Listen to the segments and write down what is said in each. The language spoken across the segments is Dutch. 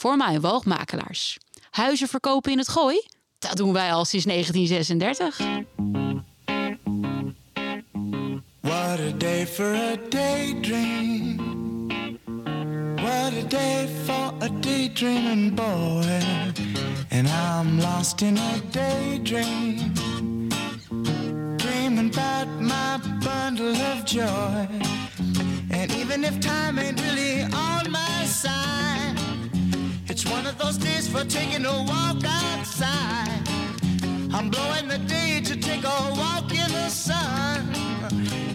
voor mijn woogmakelaars. Huizen verkopen in het gooi? Dat doen wij al sinds 1936. What a day for a daydream. What a day for a daydreaming boy. And I'm lost in a daydream. Dreaming about my bundle of joy. And even if time ain't really on my side, one of those days for taking a walk outside. I'm blowing the day to take a walk in the sun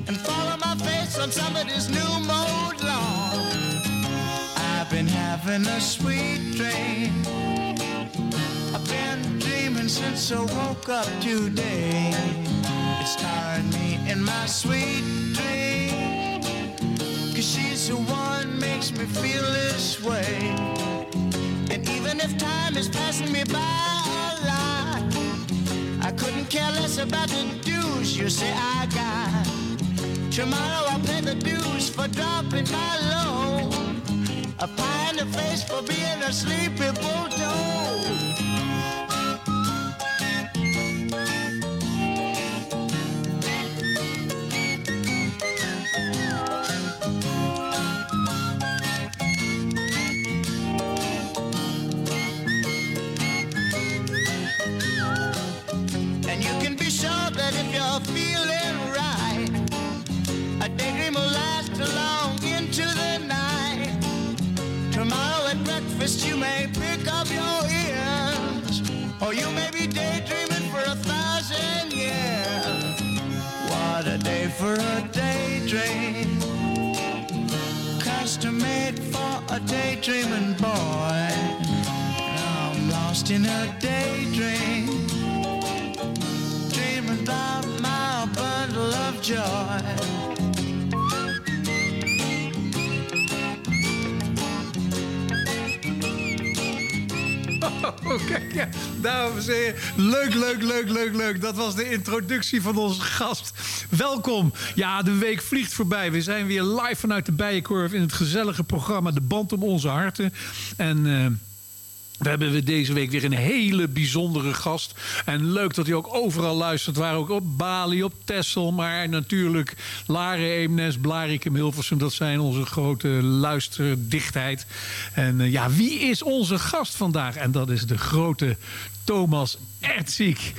and follow my face on somebody's new mode lawn. I've been having a sweet dream. I've been dreaming since I woke up today. It's tiring me in my sweet dream. Cause she's the one makes me feel this way. Even if time is passing me by a lot, I couldn't care less about the dues you say I got. Tomorrow I'll pay the dues for dropping my load. A pie in the face for being a sleepy bulldog. Breakfast you may pick up your ears, or you may be daydreaming for a thousand years. What a day for a daydream, custom made for a daydreaming boy. I'm lost in a daydream dreaming about my bundle of joy. Kijk, ja. Dames en heren, leuk, leuk, leuk, leuk, leuk. Dat was de introductie van onze gast. Welkom. Ja, de week vliegt voorbij. We zijn weer live vanuit de Bijenkorf in het gezellige programma De Band om Onze Harten. En... eh, we hebben deze week weer een hele bijzondere gast. En leuk dat hij ook overal luistert. Waar ook op Bali, op Texel. Maar natuurlijk Laren, Eemnes, Blarikum, Hilversum. Dat zijn onze grote luisterdichtheid. En eh, ja, wie is onze gast vandaag? En dat is de grote Thomas Ertziek.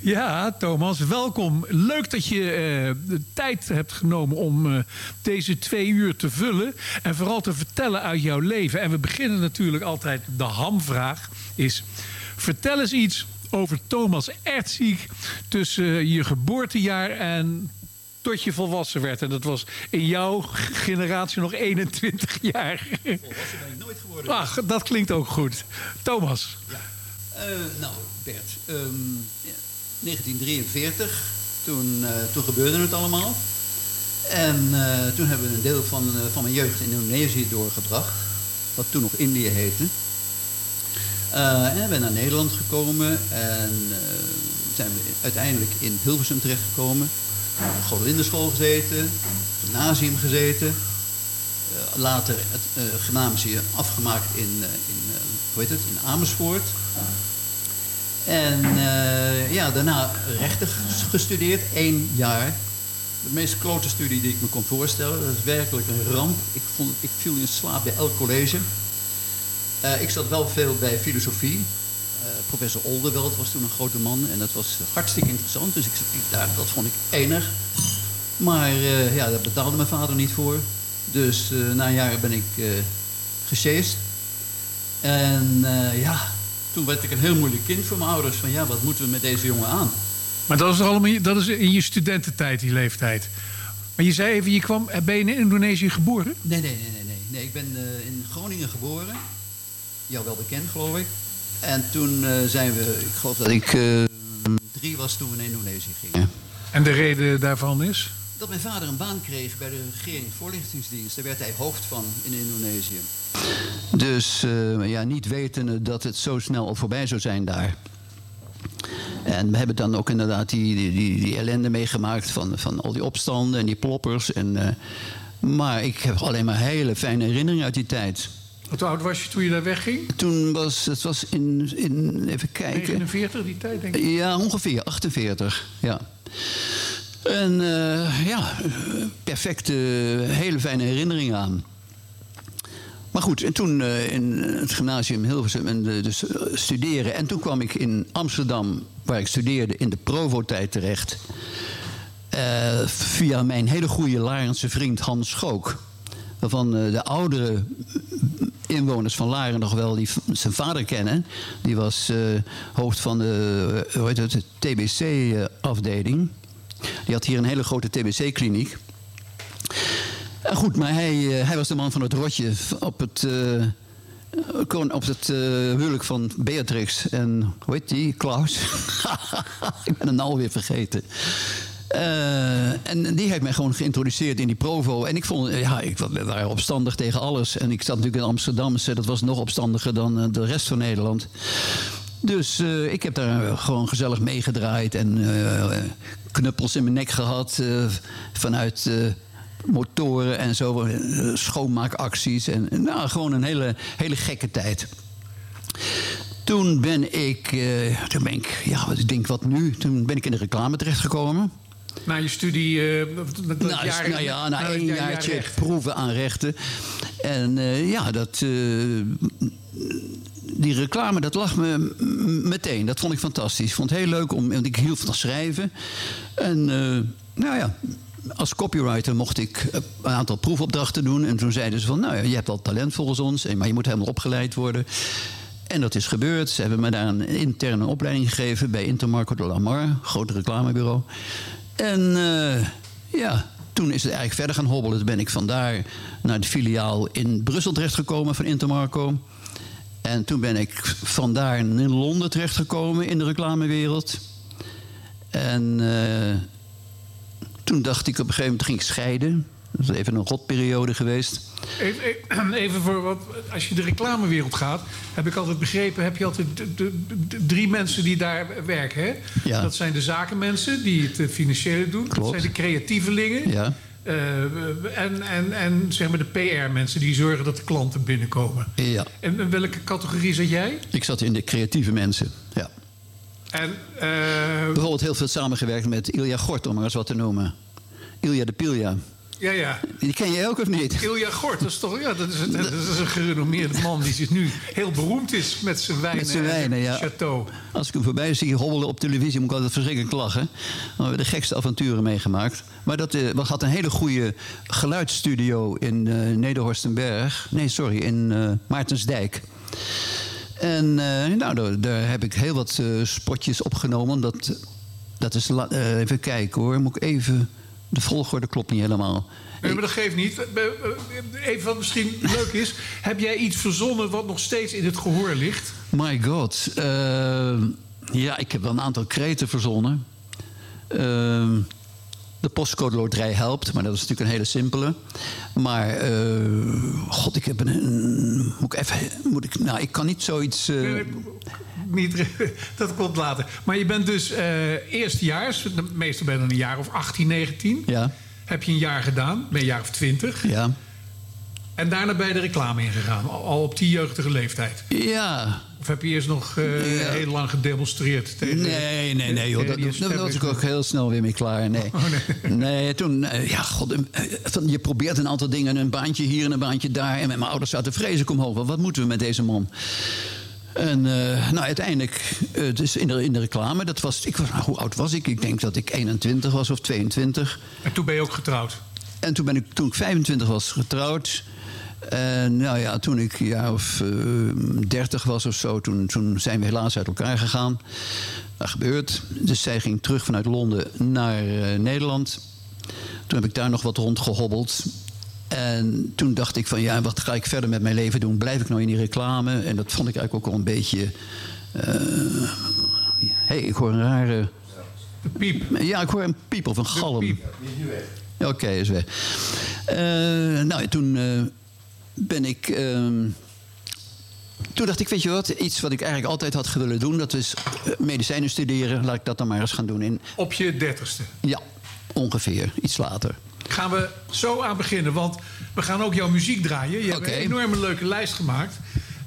Ja, Thomas, welkom. Leuk dat je eh, de tijd hebt genomen om eh, deze twee uur te vullen. En vooral te vertellen uit jouw leven. En we beginnen natuurlijk altijd, de hamvraag is... Vertel eens iets over Thomas Ertziek tussen je geboortejaar en tot je volwassen werd. En dat was in jouw generatie nog 21 jaar. Volwassen ben ik nooit geworden. Ach, dat klinkt ook goed. Thomas. Eh, nou, Bert, ehm, ja, 1943, toen, eh, toen gebeurde het allemaal. En eh, toen hebben we een deel van, eh, van mijn jeugd in Indonesië doorgebracht. Wat toen nog Indië heette. Eh, en ben naar Nederland gekomen. En eh, zijn we uiteindelijk in Hilversum terechtgekomen. Godwinderschool gezeten. Gymnasium gezeten. Eh, later het uh, gymnasium afgemaakt in, eh, in, eh, hoe heet het, in Amersfoort. En eh, ja, daarna rechten gestudeerd, één jaar. De meest klote studie die ik me kon voorstellen. Dat is werkelijk een ramp. Ik, vond, ik viel in slaap bij elk college. Eh, ik zat wel veel bij filosofie. Eh, professor Oldeweld was toen een grote man en dat was hartstikke interessant. Dus ik, ik, daar, dat vond ik enig. Maar ja, daar betaalde mijn vader niet voor. Dus na een jaar ben ik uh, gesjeest. En eh, ja, toen werd ik een heel moeilijk kind voor mijn ouders. Van ja, wat moeten we met deze jongen aan? Maar dat is, allemaal, dat is in je studententijd, die leeftijd. Maar je zei even, je kwam, ben je in Indonesië geboren? Nee, nee, nee, nee. nee. nee ik ben uh, in Groningen geboren. Jou wel bekend, geloof ik. En toen uh, zijn we, ik geloof dat ik uh, drie was toen we naar Indonesië gingen. En de reden daarvan is? Dat mijn vader een baan kreeg bij de regeringsvoorlichtingsdienst. Daar werd hij hoofd van in Indonesië. Dus uh, ja, niet wetende dat het zo snel al voorbij zou zijn daar. En we hebben dan ook inderdaad die, die, die, die ellende meegemaakt van, van al die opstanden en die ploppers. En, uh, maar ik heb alleen maar hele fijne herinneringen uit die tijd. Wat oud was je toen je daar wegging? Toen was het was in, in even kijken. 49 die tijd, denk ik. Ja, ongeveer 48. Ja. En eh, ja, perfecte, hele fijne herinneringen aan. Maar goed, en toen eh, in het gymnasium Hilversum en de, dus eh, studeren. En toen kwam ik in Amsterdam, waar ik studeerde, in de Provo-tijd terecht. Eh, via mijn hele goede Larense vriend Hans Schook. Waarvan de oudere inwoners van Laren nog wel die, zijn vader kennen. Die was hoofd van de, hoe het, TBC-afdeling. Die had hier een hele grote TBC-kliniek. Goed, maar hij, eh, hij was de man van het rotje op het, eh, op het eh, huwelijk van Beatrix en, hoe heet die, Klaus? ik ben hem nou alweer vergeten. En die heeft mij gewoon geïntroduceerd in die Provo. En ik vond, ja, ik, waren opstandig tegen alles. En ik zat natuurlijk in Amsterdam, dus dat was nog opstandiger dan de rest van Nederland. Dus ik heb daar gewoon gezellig meegedraaid en knuppels in mijn nek gehad eh, vanuit motoren en zo, eh, schoonmaakacties. En, nou, gewoon een hele, hele gekke tijd. Toen ben ik, eh, toen ben ik, ja, wat- ik denk wat nu? Toen ben ik in de reclame terechtgekomen. Na je studie... eh, dat Nou, jaar- nou ja, na na één jaartje jaar proeven aan rechten. En ja, dat, die reclame, dat lag me meteen. Dat vond ik fantastisch. Ik vond het heel leuk, om, want ik hield van schrijven. En nou ja, als copywriter mocht ik een aantal proefopdrachten doen. En toen zeiden ze van, nou ja, je hebt al talent volgens ons... maar je moet helemaal opgeleid worden. En dat is gebeurd. Ze hebben me daar een interne opleiding gegeven bij Intermarco de Lamar, groot reclamebureau. En eh, ja, toen is het eigenlijk verder gaan hobbelen. Toen ben ik vandaar naar de filiaal in Brussel terechtgekomen van Intermarco. En toen ben ik vandaar in Londen terechtgekomen in de reclamewereld. En eh, toen dacht ik op een gegeven moment ging ik scheiden. Dat is even een rotperiode geweest. Even, even- voor wat, als je de reclamewereld gaat, heb ik altijd begrepen, heb je altijd de, de- de- drie mensen die daar werken. Hè? Ja. Dat zijn de zakenmensen die het eh, financiële doen. Dat zijn de creatievelingen. Ja. Eh, en, en, en zeg maar de PR-mensen die zorgen dat de klanten binnenkomen. Ja, En in welke categorie zat jij? ik zat in de creatieve mensen. Ja. En, eh, Bijvoorbeeld heel veel samengewerkt met Ilja Gort, om maar eens wat te noemen. Ilja de Pilja. ja, ja. Die ken jij ook of niet? Ilja Gort, dat is toch ja, dat is, een- dat is een gerenommeerde man die zich nu heel beroemd is met zijn wijnen, Met zijn wijnen, en ja. chateau. Als ik hem voorbij zie hobbelen op televisie, moet ik altijd verschrikkelijk lachen. We hebben de gekste avonturen meegemaakt. Maar dat eh, we had een hele goede geluidsstudio in eh Nederhorstenberg. Nee, sorry, in eh, Maartensdijk. En eh, nou, daar, daar heb ik heel wat eh, spotjes opgenomen. Dat, dat is, eh, even kijken hoor, moet ik even... De volgorde klopt niet helemaal. Nee, maar dat geeft niet. Even wat misschien leuk is. Heb jij iets verzonnen wat nog steeds in het gehoor ligt? My god. Ja, ik heb wel een aantal kreten verzonnen. Eh, de postcode loterij helpt, maar dat is natuurlijk een hele simpele. Maar, eh, god, ik heb een... een- moet ik even... Moet ik, nou, ik kan niet zoiets... eh, Eh, Niet, dat komt later. Maar je bent dus eh eerstejaars. Meestal ben je dan een jaar of 18, 19. ja, Heb je een jaar gedaan. Ben je een jaar of 20. ja. En daarna ben je de reclame ingegaan. Al op die jeugdige leeftijd. Ja, Of heb je eerst nog eh, Ja. heel lang gedemonstreerd tegen... Nee, nee, nee, joh. Dat, dat was ik ook heel snel weer mee klaar. Nee, Oh, nee. nee toen, eh, ja, god, eh, je probeert een aantal dingen, een baantje hier en een baantje daar. En mijn ouders zaten vreselijk omhoog. Wat, wat moeten we met deze man? En nou, uiteindelijk, eh, dus in de, in de reclame, dat was, ik was, nou, hoe oud was ik? Ik denk dat ik 21 was of 22. En toen ben je ook getrouwd. En toen ben ik, toen ik 25 was, getrouwd. En nou ja, toen ik een jaar of eh, 30 was of zo, toen, toen zijn we helaas uit elkaar gegaan. Dat gebeurt. Dus zij ging terug vanuit Londen naar eh, Nederland. Toen heb ik daar nog wat rondgehobbeld. En toen dacht ik van ja, wat ga ik verder met mijn leven doen? Blijf ik nou in die reclame? En dat vond ik eigenlijk ook wel een beetje. Hé, hey, ik hoor een rare. Piep. Ja, ik hoor een piep of een galm. piep. Oké, is weg. Eh, nou, ja, toen eh, ben ik. ehm, toen dacht ik, weet je wat, iets wat ik eigenlijk altijd had willen doen, dat is eh, medicijnen studeren. Laat ik dat dan maar eens gaan doen. In, Op je dertigste. ja, ongeveer, iets later. Gaan we zo aan beginnen, want we gaan ook jouw muziek draaien. Je hebt een enorme leuke lijst gemaakt.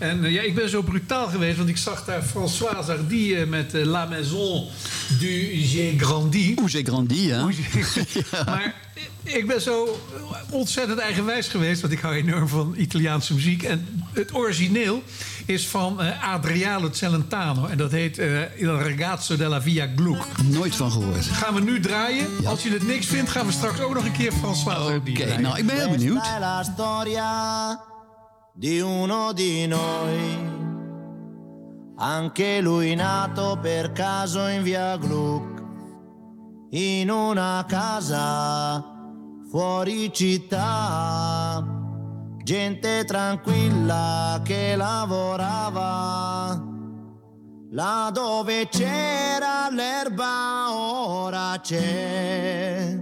En eh, ja, ik ben zo brutaal geweest, want ik zag daar François Hardy eh, met eh, La Maison du J'ai Grandi. Hoe j'ai grandi, hè? Maar ik ben zo ontzettend eigenwijs geweest, want ik hou enorm van Italiaanse muziek. En het origineel is van eh, Adriano Celentano. En dat heet eh, Il ragazzo della Via Gluck. Nooit van gehoord. Gaan we nu draaien. Als je het niks vindt, gaan we straks ook nog een keer François Oké, Hardy draaien. nou, ik ben heel benieuwd. Di uno di noi. Anche lui nato per caso in via Gluck, in una casa fuori città. Gente tranquilla che lavorava. Là dove c'era l'erba ora c'è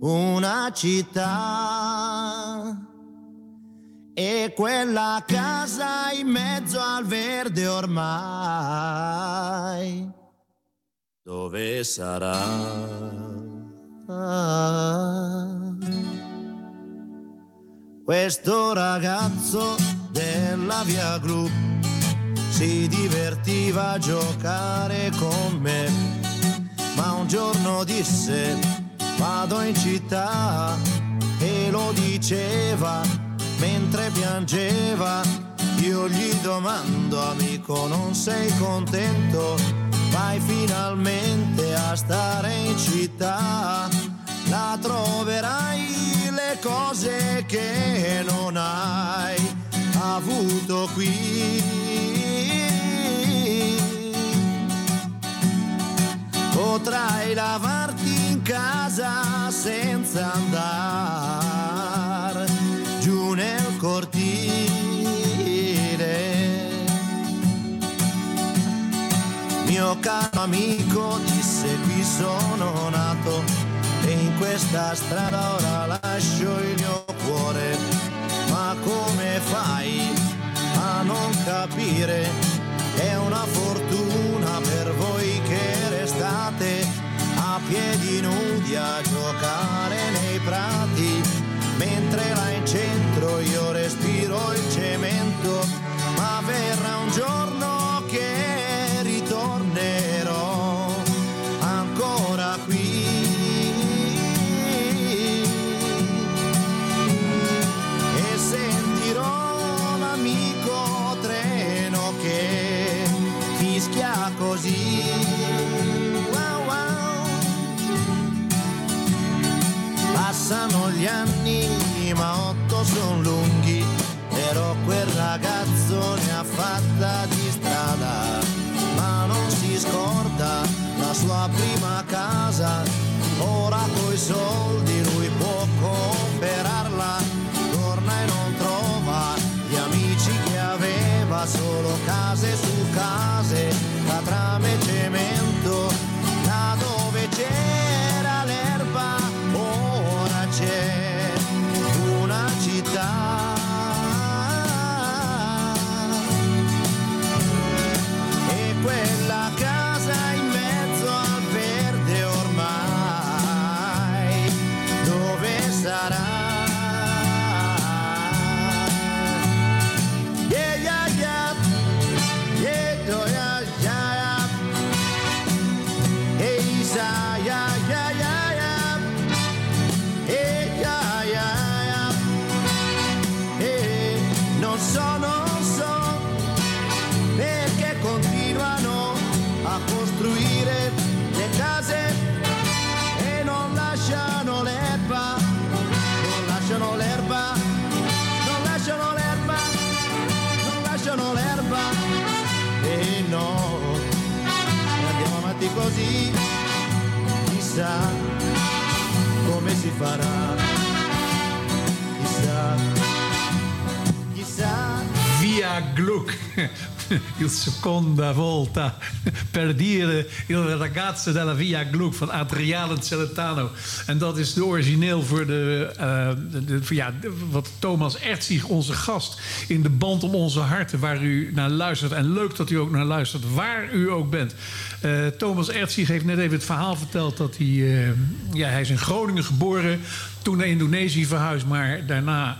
una città e quella casa in mezzo al verde ormai dove sarà? Questo ragazzo della via Gru si divertiva a giocare con me, ma un giorno disse vado in città e lo diceva mentre piangeva. Io gli domando amico non sei contento? Vai finalmente a stare in città, la troverai le cose che non hai avuto qui. Potrai lavarti in casa senza andare cortile. Mio caro amico disse qui sono nato e in questa strada ora lascio il mio cuore. Ma come fai a non capire? È una fortuna per voi che restate a piedi nudi a giocare nei prati. Mentre là in centro io respiro il cemento, ma verrà un giorno che ritornerò ancora qui. E sentirò l'amico treno che fischia così. Passano gli anni, ragazzo ne ha fatta di strada, ma non si scorda la sua prima casa. Ora coi soldi lui può comprarla, torna e non trova gli amici che aveva, solo case su case, catrame e cemento, fará. Via Gluck. Il seconda volta per dire il ragazzo della Via Gluck van Adriano Celentano. En dat is de origineel voor de, eh, ja, wat Thomas Ertzig, onze gast, in de band om onze harten, waar u naar luistert. En leuk dat u ook naar luistert, waar u ook bent. Eh, Thomas Ertzig heeft net even het verhaal verteld dat hij, eh, ja, hij is in Groningen geboren, toen naar Indonesië verhuisd, maar daarna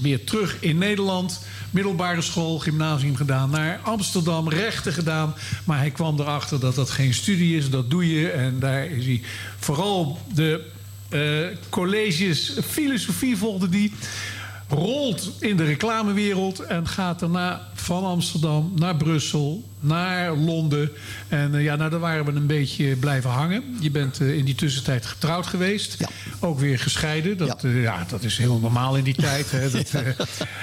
weer terug in Nederland. Middelbare school, gymnasium gedaan, naar Amsterdam, rechten gedaan. Maar hij kwam erachter dat dat geen studie is, dat doe je. En daar is hij vooral de eh, colleges filosofie volgde die. Rolt in de reclamewereld en gaat daarna van Amsterdam naar Brussel, naar Londen. En eh, ja, nou, daar waren we een beetje blijven hangen. Je bent eh, in die tussentijd getrouwd geweest. Ja. Ook weer gescheiden. Dat, ja. ja, dat is heel normaal in die tijd. Hè. Dat, eh,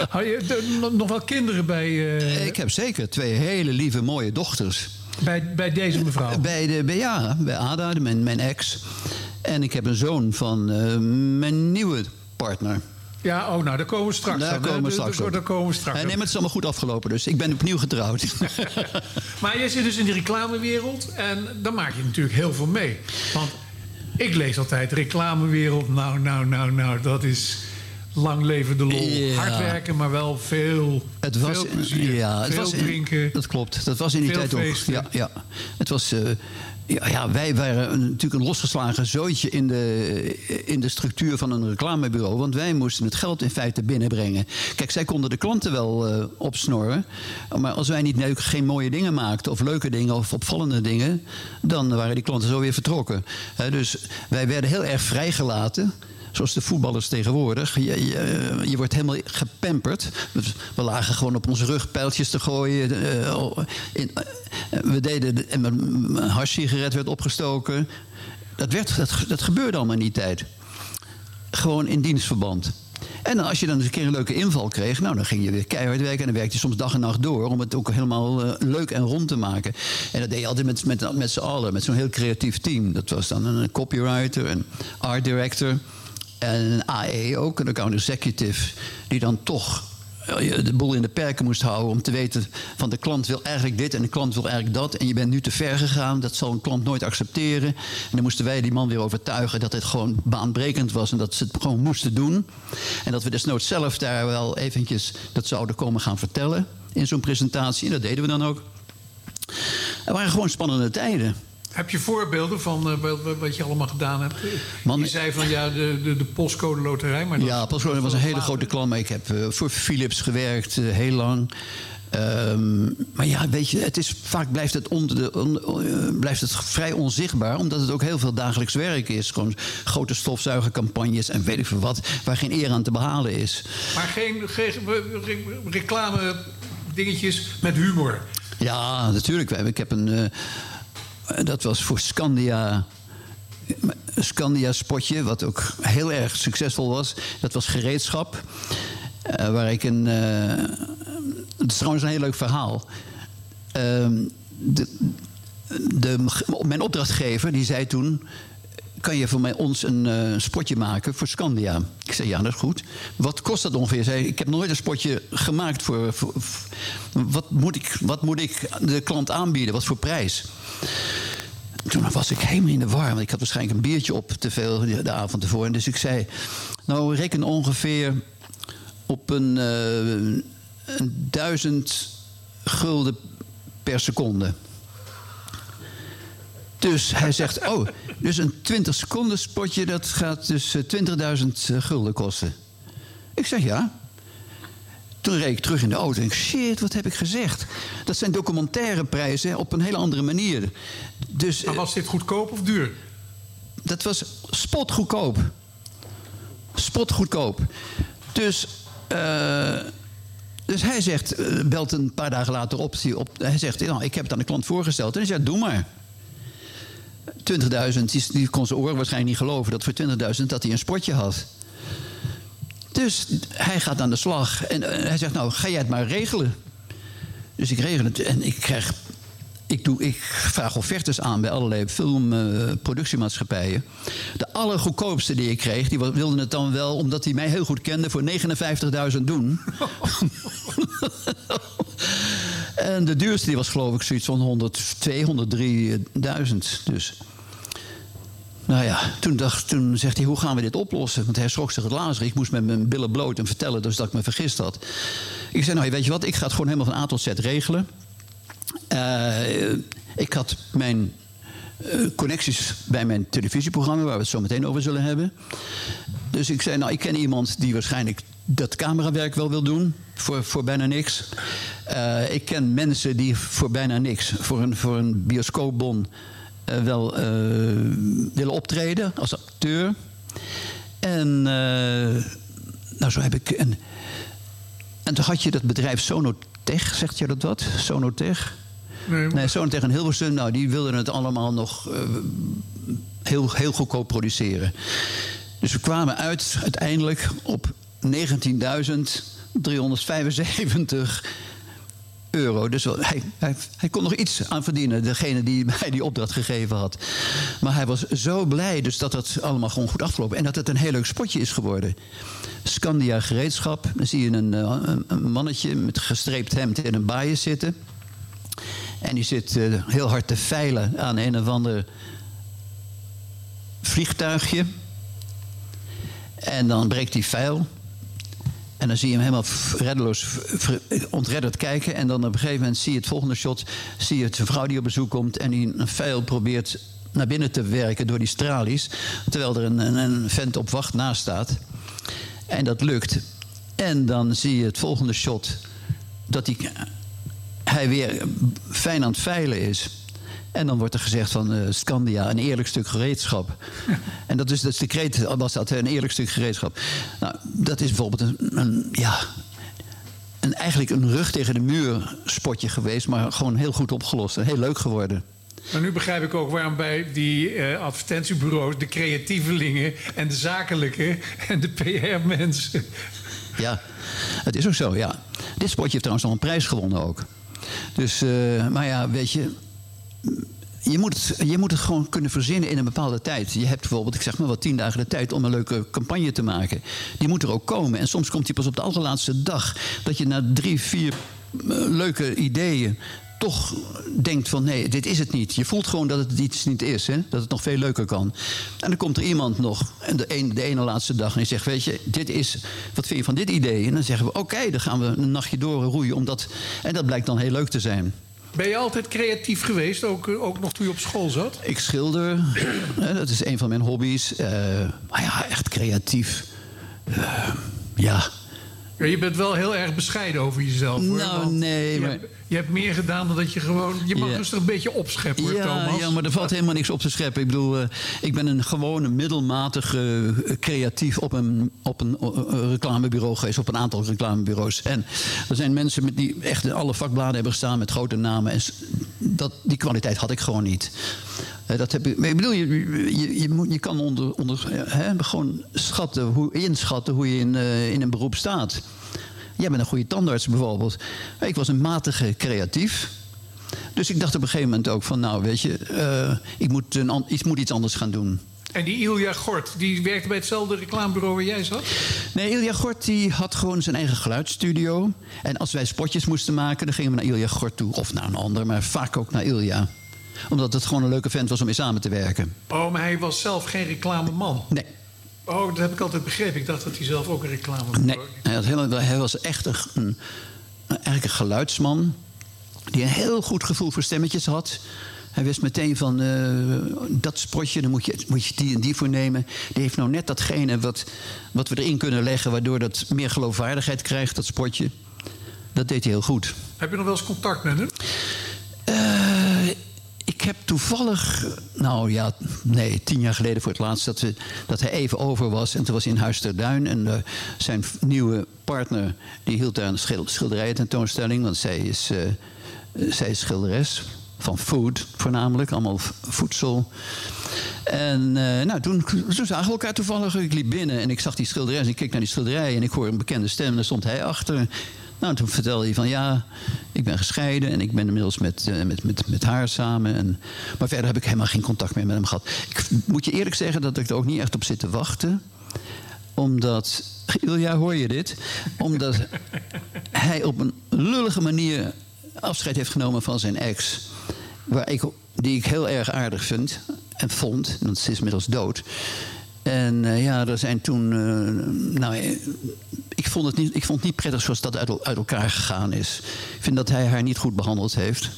had je nog- wel kinderen bij, eh, Ik heb zeker twee hele lieve, mooie dochters. bij, bij deze mevrouw? Bij, de, bij, ja, bij Ada, mijn, mijn ex. En ik heb een zoon van eh, mijn nieuwe partner. Ja, oh, nou, daar komen we straks Daar hè. komen we straks daar- op. Daar komen we straks nee, maar het is allemaal goed afgelopen, dus ik ben opnieuw getrouwd. Maar jij zit dus in die reclamewereld en daar maak je natuurlijk heel veel mee. Want ik lees altijd reclamewereld, nou, nou, nou, nou, dat is lang leven de lol. Ja. Hard werken, maar wel veel, Het was, veel plezier, ja, het veel was in- drinken. Dat klopt. Dat was in die tijd ook. Ja, ja. Het was. eh, ja, ja, wij waren natuurlijk een losgeslagen zooitje in de, in de structuur van een reclamebureau. Want wij moesten het geld in feite binnenbrengen. Kijk, zij konden de klanten wel eh, opsnorren. Maar als wij niet leuk, geen mooie dingen maakten, of leuke dingen, of opvallende dingen. dan waren die klanten zo weer vertrokken. Dus wij werden heel erg vrijgelaten. Zoals de voetballers tegenwoordig. Je, je, wordt helemaal gepamperd. We lagen gewoon op onze rug pijltjes te gooien. eh, in, eh, we deden. de- en Een harssigaret werd opgestoken. Dat, werd, dat, dat gebeurde allemaal in die tijd. Gewoon in dienstverband. En als je dan eens een keer een leuke inval kreeg, nou, dan ging je weer keihard werken. En dan werkte je soms dag en nacht door om het ook helemaal eh, leuk en rond te maken. En dat deed je altijd met, met, met z'n allen, met zo'n heel creatief team. Dat was dan een copywriter, een art director en een AE ook, een account executive, die dan toch eh, de boel in de perken moest houden om te weten van de klant wil eigenlijk dit en de klant wil eigenlijk dat en je bent nu te ver gegaan, dat zal een klant nooit accepteren. En dan moesten wij die man weer overtuigen dat het gewoon baanbrekend was en dat ze het gewoon moesten doen. En dat we desnoods zelf daar wel eventjes dat zouden komen gaan vertellen in zo'n presentatie. En dat deden we dan ook. Er waren gewoon spannende tijden. Heb je voorbeelden van eh, wat, je allemaal gedaan hebt? Man- je zei van ja, de, de, de postcode loterij. Maar dat- Ja, Pascone was een hele grote klant. Ik heb eh, voor Philips gewerkt, eh, heel lang. Ehm, maar ja, weet je, het is, vaak blijft het, onder de, on- blijft het vrij onzichtbaar. Omdat het ook heel veel dagelijks werk is. Gewoon grote stofzuigercampagnes en weet ik veel wat. Waar geen eer aan te behalen is. Maar geen, geen re- reclame dingetjes met humor. Ja, natuurlijk. Ik heb een... eh, dat was voor Scandia... Een Scandia-spotje, wat ook heel erg succesvol was. Dat was gereedschap. eh, waar ik een... eh, het is trouwens een heel leuk verhaal. Ehm, de, de, mijn opdrachtgever die zei toen... Kan je voor mij ons een eh, spotje maken voor Scandia? Ik zei, ja, dat is goed. Wat kost dat ongeveer? Zei, ik heb nooit een spotje gemaakt voor... wat, moet ik, wat moet ik de klant aanbieden? Wat voor prijs? Toen was ik helemaal in de war, want ik had waarschijnlijk een biertje op te veel de, avond ervoor. Dus ik zei, nou reken ongeveer op een, eh, een duizend gulden per seconde. Dus hij zegt, oh, dus een 20 seconden spotje, dat gaat dus eh, 20.000 gulden kosten. Ik zeg ja. Toen reed ik terug in de auto en ik shit, wat heb ik gezegd? Dat zijn documentaire prijzen op een hele andere manier. Dus Maar eh, was dit goedkoop of duur? dat was spotgoedkoop. Spotgoedkoop. Dus, eh, dus hij zegt, eh, belt een paar dagen later op hij zegt, nou, ik heb het aan de klant voorgesteld. En hij zegt, doe maar. 20.000, die, kon zijn oren waarschijnlijk niet geloven... dat voor 20.000 dat hij een spotje had. Dus hij gaat aan de slag. En eh, hij zegt, nou, ga jij het maar regelen. Dus ik regel het. En ik krijg ik, doe, ik vraag offertes aan bij allerlei filmproductiemaatschappijen. de allergoedkoopste die ik kreeg, die wilden het dan wel, omdat hij mij heel goed kende, voor 59.000 doen. en de duurste die was geloof ik zoiets van 102, 103.000. Dus. Nou ja, toen, dacht, toen zegt hij, hoe gaan we dit oplossen? Want hij schrok zich het lazer. Ik moest met mijn billen bloot en vertellen dus dat ik me vergist had. Ik zei, nou weet je wat, ik ga het gewoon helemaal van A tot Z regelen. Uh, ik had mijn uh, connecties bij mijn televisieprogramma, waar we het zo meteen over zullen hebben. Dus ik zei, nou, ik ken iemand die waarschijnlijk dat camerawerk wel wil doen, voor, voor bijna niks. Uh, ik ken mensen die voor bijna niks, voor een, voor een bioscoopbon, wel willen optreden als acteur. En nou, zo heb ik. En, en toen had je dat bedrijf Sonotech, zegt je dat wat? Sonotech? Nee, nee Sonotech en Hilversum, nou, die wilden het allemaal nog heel, heel goedkoop produceren. Dus we kwamen uit uiteindelijk op 19.375 euro. Dus hij, hij, kon nog iets aan verdienen, degene die mij die opdracht gegeven had. Maar hij was zo blij dus dat het allemaal gewoon goed afgelopen. En dat het een heel leuk spotje is geworden. Scandia gereedschap. Dan zie je een, eh, een mannetje met gestreept hemd in een baaien zitten. En die zit uh, heel hard te veilen aan een of ander vliegtuigje. En dan breekt die veil. En dan zie je hem helemaal reddeloos, ontredderd kijken. En dan op een gegeven moment zie je het volgende shot. Zie je zijn vrouw die op bezoek komt en die een veil probeert naar binnen te werken door die stralies. Terwijl er een, een, een vent op wacht naast staat. En dat lukt. En dan zie je het volgende shot dat hij weer fijn aan het veilen is. En dan wordt er gezegd van uh, Scandia, een eerlijk stuk gereedschap. en dat is, dat is de kreet, was dat, een eerlijk stuk gereedschap. Nou, dat is bijvoorbeeld een, een, ja, een, eigenlijk een rug tegen de muur spotje geweest... maar gewoon heel goed opgelost en heel leuk geworden. Maar nu begrijp ik ook waarom bij die uh, advertentiebureaus... de creatievelingen en de zakelijke en de PR-mensen... Ja, het is ook zo, ja. Dit spotje heeft trouwens nog een prijs gewonnen ook. Dus, uh, maar ja, weet je je moet, het, je moet het gewoon kunnen verzinnen in een bepaalde tijd. Je hebt bijvoorbeeld, ik zeg maar wat, tien dagen de tijd om een leuke campagne te maken. Die moet er ook komen. En soms komt die pas op de allerlaatste dag. Dat je na drie, vier eh, leuke ideeën toch denkt van nee, dit is het niet. Je voelt gewoon dat het iets niet is, hè? dat het nog veel leuker kan. En dan komt er iemand nog, en de, de ene laatste dag, en die zegt: Weet je, dit is, wat vind je van dit idee? En dan zeggen we: Oké, dan gaan we een nachtje door roeien. Omdat, en dat blijkt dan heel leuk te zijn. Ben je altijd creatief geweest, ook, eh, ook nog toen je op school zat? Ik schilder, dat is een van mijn hobby's. Uh, maar ja, echt creatief. Uh, ja, je bent wel heel erg bescheiden over jezelf. Hoor, nou, nee. Maar... je hebt meer gedaan dan dat je gewoon. Je mag rustig een beetje opscheppen, hoor, ja, Thomas. Ja, maar er valt helemaal niks op te scheppen. Ik bedoel, uh, ik ben een gewone middelmatige uh, creatief op een, op een uh, reclamebureau geweest, op een aantal reclamebureaus. En er zijn mensen met die echt in alle vakbladen hebben gestaan met grote namen. En dat, die kwaliteit had ik gewoon niet. dat heb ik, ik bedoel, je, je, je, moet, je kan onder, onder, hè, gewoon schatten, hoe, inschatten hoe je in, in een beroep staat. Jij bent een goede tandarts bijvoorbeeld. Ik was een matige creatief. Dus ik dacht op een gegeven moment ook van, nou weet je, uh, ik moet, een, ik moet iets anders gaan doen. En die Ilja Gort, die werkte bij hetzelfde reclamebureau waar jij zat? Nee, Ilja Gort die had gewoon zijn eigen geluidsstudio. En als wij spotjes moesten maken, dan gingen we naar Ilja Gort toe. Of naar een ander, maar vaak ook naar Ilja. Omdat het gewoon een leuke vent was om mee samen te werken. Oh, maar hij was zelf geen reclameman? Nee. Oh, dat heb ik altijd begrepen. Ik dacht dat hij zelf ook een reclame. Nee, hij, had hij was echt een, een, eigenlijk een geluidsman. Die een heel goed gevoel voor stemmetjes had. Hij wist meteen van uh, dat spotje, daar moet je, moet je die en die voor nemen. Die heeft nou net datgene wat, wat we erin kunnen leggen, waardoor dat meer geloofwaardigheid krijgt, dat spotje. Dat deed hij heel goed. Heb je nog wel eens contact met hem? Uh, ik heb toevallig, nou ja, nee, tien jaar geleden voor het laatst dat, we, dat hij even over was. En toen was in Huis ter Duin. En uh, zijn nieuwe partner die hield daar een schilderij tentoonstelling. Want zij is, uh, zij is schilderes van food voornamelijk, allemaal voedsel. En uh, nou, toen, toen zagen we elkaar toevallig. Ik liep binnen en ik zag die schilderij. En ik keek naar die schilderij en ik hoor een bekende stem. En daar stond hij achter. Nou, toen vertelde hij van ja, ik ben gescheiden en ik ben inmiddels met, eh, met, met, met haar samen. En, maar verder heb ik helemaal geen contact meer met hem gehad. Ik moet je eerlijk zeggen dat ik er ook niet echt op zit te wachten. Omdat, ja, hoor je dit? Omdat hij op een lullige manier afscheid heeft genomen van zijn ex. Waar ik, die ik heel erg aardig vind en vond, want ze is inmiddels dood. En eh, ja, er zijn toen. eh, nou, eh, ik, vond het niet, ik vond niet prettig zoals dat uit, uit elkaar gegaan is. Ik vind dat hij haar niet goed behandeld heeft.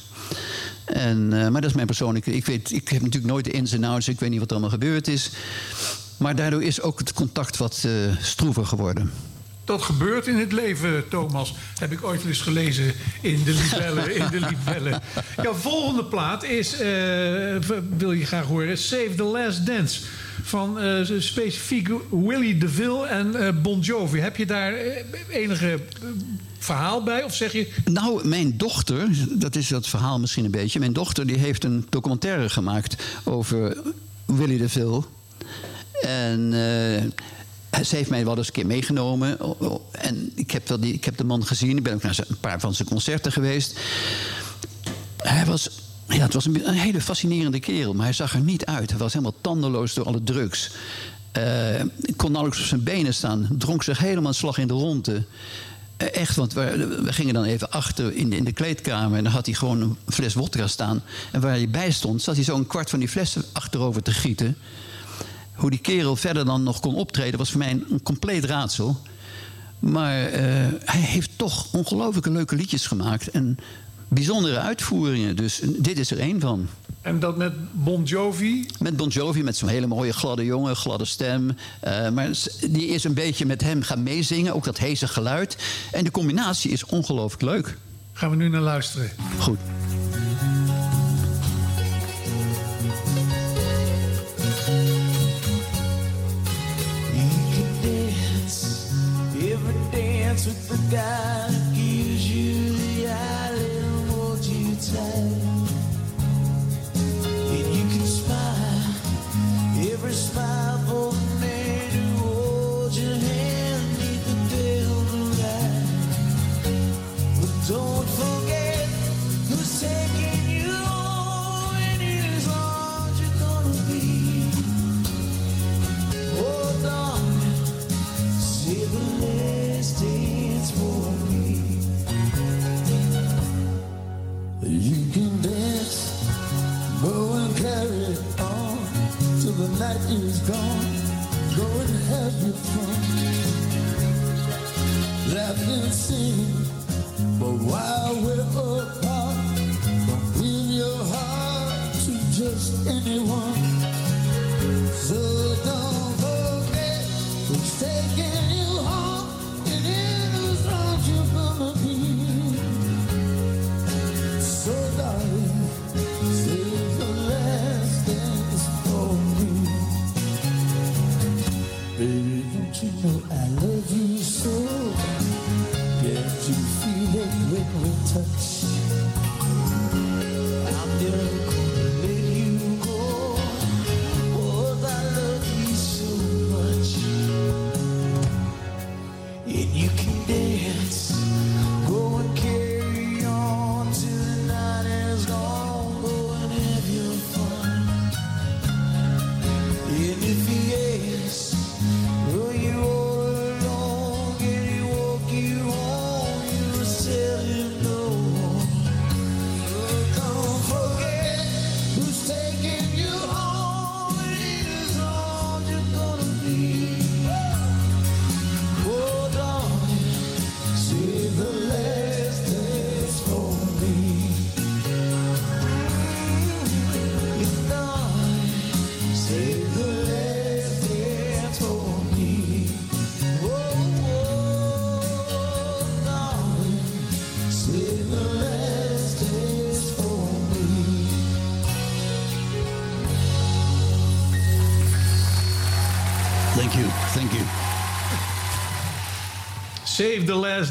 En, maar dat is mijn persoonlijke. Ik, weet, ik heb natuurlijk nooit de ins en outs. Ik weet niet wat er allemaal gebeurd is. Maar daardoor is ook het contact wat stroever geworden. Dat gebeurt in het leven, Thomas. Heb ik ooit eens gelezen in de libellen. in de libellen. Jouw volgende plaat is, eh, wil je graag horen, Save the Last Dance. Van eh, specifiek Willy DeVille en eh, Bon Jovi. Heb je daar enige verhaal bij? Of zeg je, Nou, mijn dochter, dat is dat verhaal misschien een beetje. Mijn dochter die heeft een documentaire gemaakt over Willy DeVille. En ze heeft mij wel eens een keer meegenomen. En ik heb, wel die, ik heb de man gezien. Ik ben ook naar een paar van zijn concerten geweest. Hij was, ja, het was een, een hele fascinerende kerel, maar hij zag er niet uit. Hij was helemaal tandeloos door alle drugs. Eh, kon nauwelijks op zijn benen staan. Dronk zich helemaal slag in de ronde. Eh, Echt, want we, gingen dan even achter in de, in de kleedkamer... en dan had hij gewoon een fles wodka staan. En waar hij bij stond, zat hij zo een kwart van die flessen achterover te gieten. Hoe die kerel verder dan nog kon optreden... was voor mij een, een compleet raadsel. Maar eh, hij heeft toch ongelooflijke leuke liedjes gemaakt... en bijzondere uitvoeringen. Dus dit is er één van. en dat met Bon Jovi? Met Bon Jovi, met zo'n hele mooie gladde jongen, gladde stem. Eh, maar die is een beetje met hem gaan meezingen, ook dat heese geluid. En de combinatie is ongelooflijk leuk. Gaan we nu naar luisteren. Goed. With the guy who gives you the eyelid and holds you tight. You can smile every smile is gone. Go and have your fun, laugh and sing. But while we're apart, don't give your heart to just anyone. So don't forget who's taking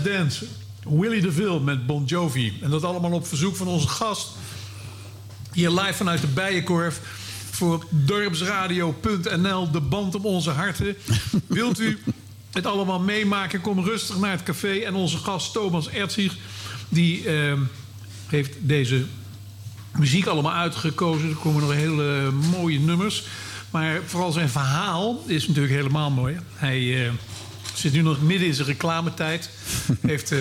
Dance. Willy DeVille met Bon Jovi. En dat allemaal op verzoek van onze gast. Hier live vanuit de Bijenkorf. Voor dorpsradio.nl, de band om onze harten. Wilt u het allemaal meemaken. Kom rustig naar het café. En onze gast Thomas Erzig, die ehm, heeft deze muziek allemaal uitgekozen. Er komen nog hele mooie nummers. Maar vooral zijn verhaal is natuurlijk helemaal mooi. Hij eh, zit nu nog midden in zijn reclametijd. heeft eh,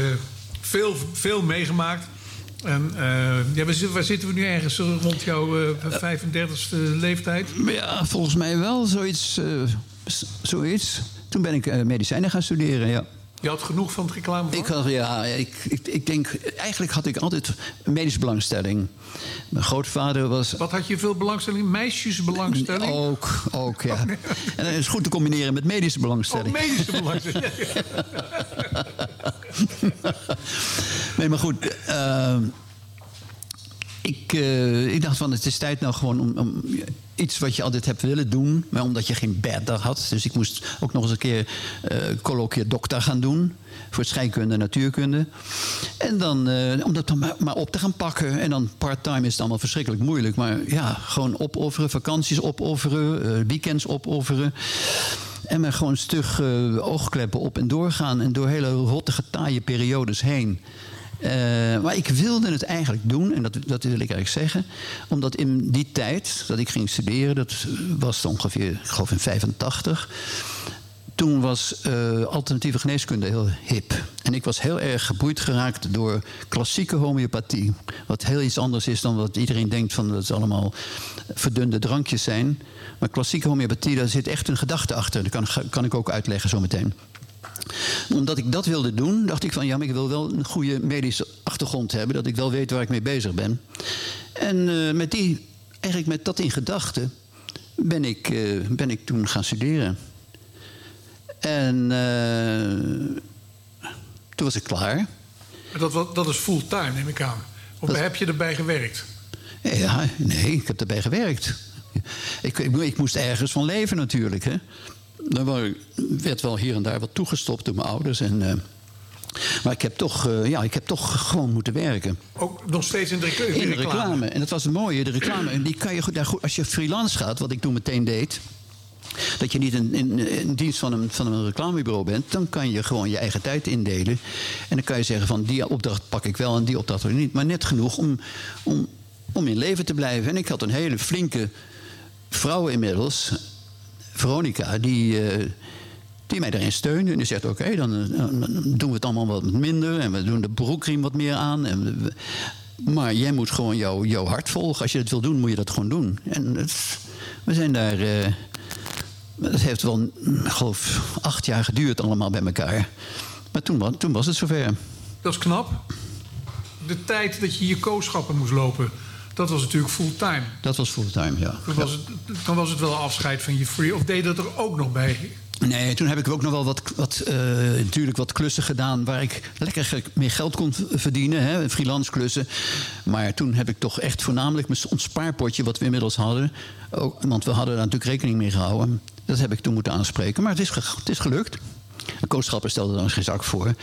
veel, veel meegemaakt. En eh, ja, waar, zitten, waar zitten we nu ergens rond jouw eh 35e leeftijd? Ja, volgens mij wel zoiets. zoiets. Toen ben ik medicijnen gaan studeren, ja. Je had genoeg van het reclame Ik had, ja, ik, ik, ik denk, eigenlijk had ik altijd medische belangstelling. Mijn grootvader was Wat had je veel belangstelling? Meisjesbelangstelling? ook, ook ja. En dat is goed te combineren met medische Oh, belangstelling. medische belangstelling. Nee, maar goed. eh, ik, eh, ik dacht van het is tijd nou gewoon om, om iets wat je altijd hebt willen doen. Maar omdat je geen beddag had. Dus ik moest ook nog eens een keer eh colloquia doctor gaan doen. Voor scheikunde natuurkunde. En dan, eh, om dat dan maar, op te gaan pakken. En dan part-time is het allemaal verschrikkelijk moeilijk. Maar ja, gewoon opofferen. Vakanties opofferen. weekends opofferen. En maar gewoon stug oogkleppen op en doorgaan. En door hele rottige, taaie periodes heen. Eh, maar ik wilde het eigenlijk doen, en dat, dat wil ik eigenlijk zeggen. Omdat in die tijd dat ik ging studeren, dat was ongeveer, ik geloof in 85. Toen was eh, alternatieve geneeskunde heel hip. En ik was heel erg geboeid geraakt door klassieke homeopathie. Wat heel iets anders is dan wat iedereen denkt van dat het allemaal verdunde drankjes zijn. Maar klassieke homeopathie, daar zit echt een gedachte achter. Dat kan, kan ik ook uitleggen zometeen omdat ik dat wilde doen, dacht ik van ja, maar ik wil wel een goede medische achtergrond hebben. Dat ik wel weet waar ik mee bezig ben. En eh, met die, eigenlijk met dat in gedachten, ben ik, eh, ben ik toen gaan studeren. En eh, toen was ik klaar. Dat, dat is fulltime, neem ik aan. Of Dat- heb je erbij gewerkt? Ja, nee, ik heb erbij gewerkt. Ik, ik, ik moest ergens van leven natuurlijk. Hè. Er wa- werd wel hier en daar wat toegestopt door mijn ouders. En, eh, maar ik heb, toch, eh, ja, ik heb toch gewoon moeten werken. Ook nog steeds in de, rec- In de reclame. reclame. En dat was het mooie, de reclame. En die kan je goed, daar goed, als je freelance gaat, wat ik toen meteen deed. Dat je niet in, in, in dienst van een, van een reclamebureau bent, dan kan je gewoon je eigen tijd indelen. En dan kan je zeggen van die opdracht pak ik wel en die opdracht niet. Maar net genoeg om, om, om in leven te blijven. En ik had een hele flinke vrouw inmiddels, Veronica, die, eh, die mij daarin steunde. En die zegt: Oké, dan, eh, dan doen we het allemaal wat minder. En we doen de broekriem wat meer aan. En maar jij moet gewoon jouw jouw hart volgen. Als je het wil doen, moet je dat gewoon doen. En het- we zijn daar. eh, het heeft wel, geloof, acht jaar geduurd allemaal bij elkaar. Maar toen, toen was het zover. Dat is knap. De tijd dat je je kooschappen moest lopen, dat was natuurlijk fulltime. Dat was fulltime, ja. Dan was, het, dan was het wel afscheid van je free. Of deed dat er ook nog bij? Nee, toen heb ik ook nog wel wat, wat, eh, natuurlijk wat klussen gedaan... waar ik lekker meer geld kon verdienen, hè, freelance klussen. Maar toen heb ik toch echt voornamelijk mijn ons spaarpotje... wat we inmiddels hadden, ook, want we hadden daar natuurlijk rekening mee gehouden... dat heb ik toen moeten aanspreken. Maar het is, het is gelukt. Een koosschapper stelde er geen zak voor.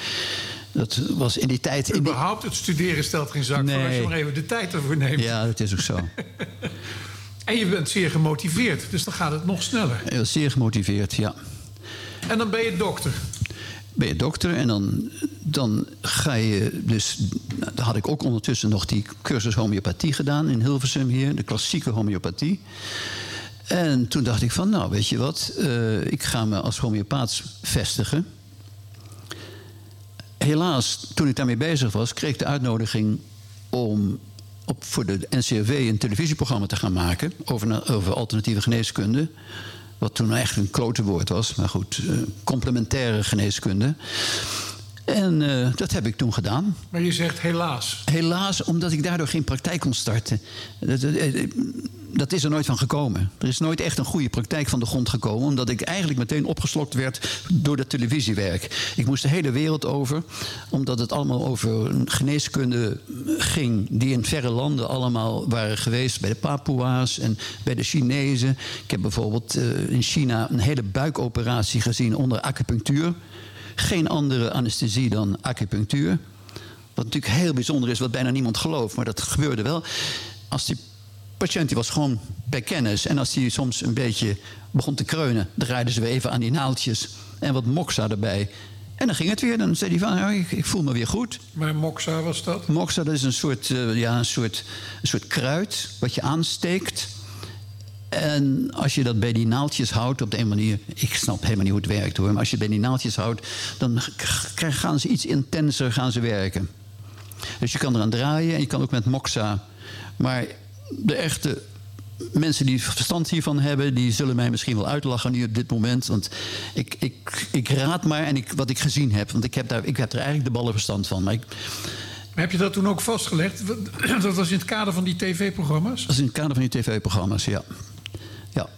Dat was in die tijd... Überhaupt het studeren stelt geen zak voor als je maar even de tijd ervoor neemt. ja, dat is ook zo. En je bent zeer gemotiveerd, dus dan gaat het nog sneller. Heel zeer gemotiveerd, ja. En dan ben je dokter. ben je dokter en dan, dan ga je dus... Nou, dan had ik ook ondertussen nog die cursus homeopathie gedaan in Hilversum hier. De klassieke homeopathie. En toen dacht ik van, nou, weet je wat? eh, ik ga me als homeopaat vestigen. Helaas, toen ik daarmee bezig was, kreeg ik de uitnodiging om op, voor de NCRV een televisieprogramma te gaan maken over, over alternatieve geneeskunde. Wat toen echt een klote woord was, maar goed, eh, complementaire geneeskunde. En eh, dat heb ik toen gedaan. Maar je zegt helaas. Helaas, omdat ik daardoor geen praktijk kon starten. Dat, is er nooit van gekomen. Er is nooit echt een goede praktijk van de grond gekomen, omdat ik eigenlijk meteen opgeslokt werd door dat televisiewerk. Ik moest de hele wereld over, omdat het allemaal over geneeskunde ging, die in verre landen allemaal waren geweest, bij de Papua's en bij de Chinezen. Ik heb bijvoorbeeld eh, in China een hele buikoperatie gezien onder acupunctuur. Geen andere anesthesie dan acupunctuur. Wat natuurlijk heel bijzonder is, wat bijna niemand gelooft, maar dat gebeurde wel. Als die patiënt die was gewoon bij kennis. En als die soms een beetje begon te kreunen, draaiden ze weer even aan die naaldjes en wat moxa erbij. En dan ging het weer. Dan zei hij van, "Nou, ik, ik voel me weer goed. Maar Moxa was dat? Moxa dat is een soort, eh, ja, een, soort, een soort kruid wat je aansteekt. En als je dat bij die naaldjes houdt op de een manier... ik snap helemaal niet hoe het werkt hoor... maar als je bij die naaldjes houdt... dan gaan ze iets intenser gaan ze werken. Dus je kan eraan draaien en je kan ook met moxa. Maar de echte mensen die verstand hiervan hebben... die zullen mij misschien wel uitlachen nu op dit moment. Want ik, ik, ik raad maar en ik, wat ik gezien heb. Want ik heb, daar, ik heb er eigenlijk de ballen verstand van. Maar ik, Heb je dat toen ook vastgelegd? Dat was in het kader van die tv-programma's? Dat is in het kader van die tv-programma's, ja. ja.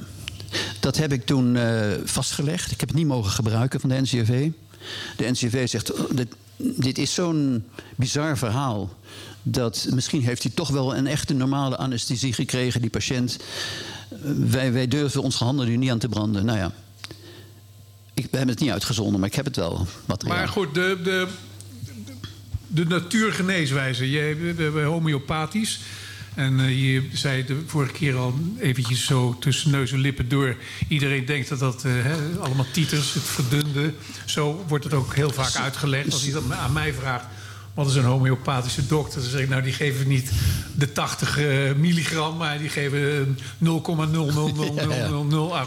Dat heb ik toen eh, vastgelegd. Ik heb het niet mogen gebruiken van de NCRV. De NCRV zegt, oh, dit, dit is zo'n bizar verhaal... dat misschien heeft hij toch wel een echte normale anesthesie gekregen, die patiënt. Eh, Wij, wij durven onze handen er niet aan te branden. Nou ja, ik, hebben het niet uitgezonden, maar ik heb het wel. Materiaal. Maar goed, de, de, de natuurgeneeswijze. Je uh, homeopathisch. En uh, je zei de vorige keer al eventjes zo tussen neus en lippen door. Iedereen denkt dat dat hè, allemaal titers, het verdunde. Zo wordt het ook heel vaak uitgelegd. Als hij dat aan mij vraagt, wat is een homeopathische dokter? Dan zeg ik, nou die geven niet de 80 uh, milligram, maar die geven 0,0000008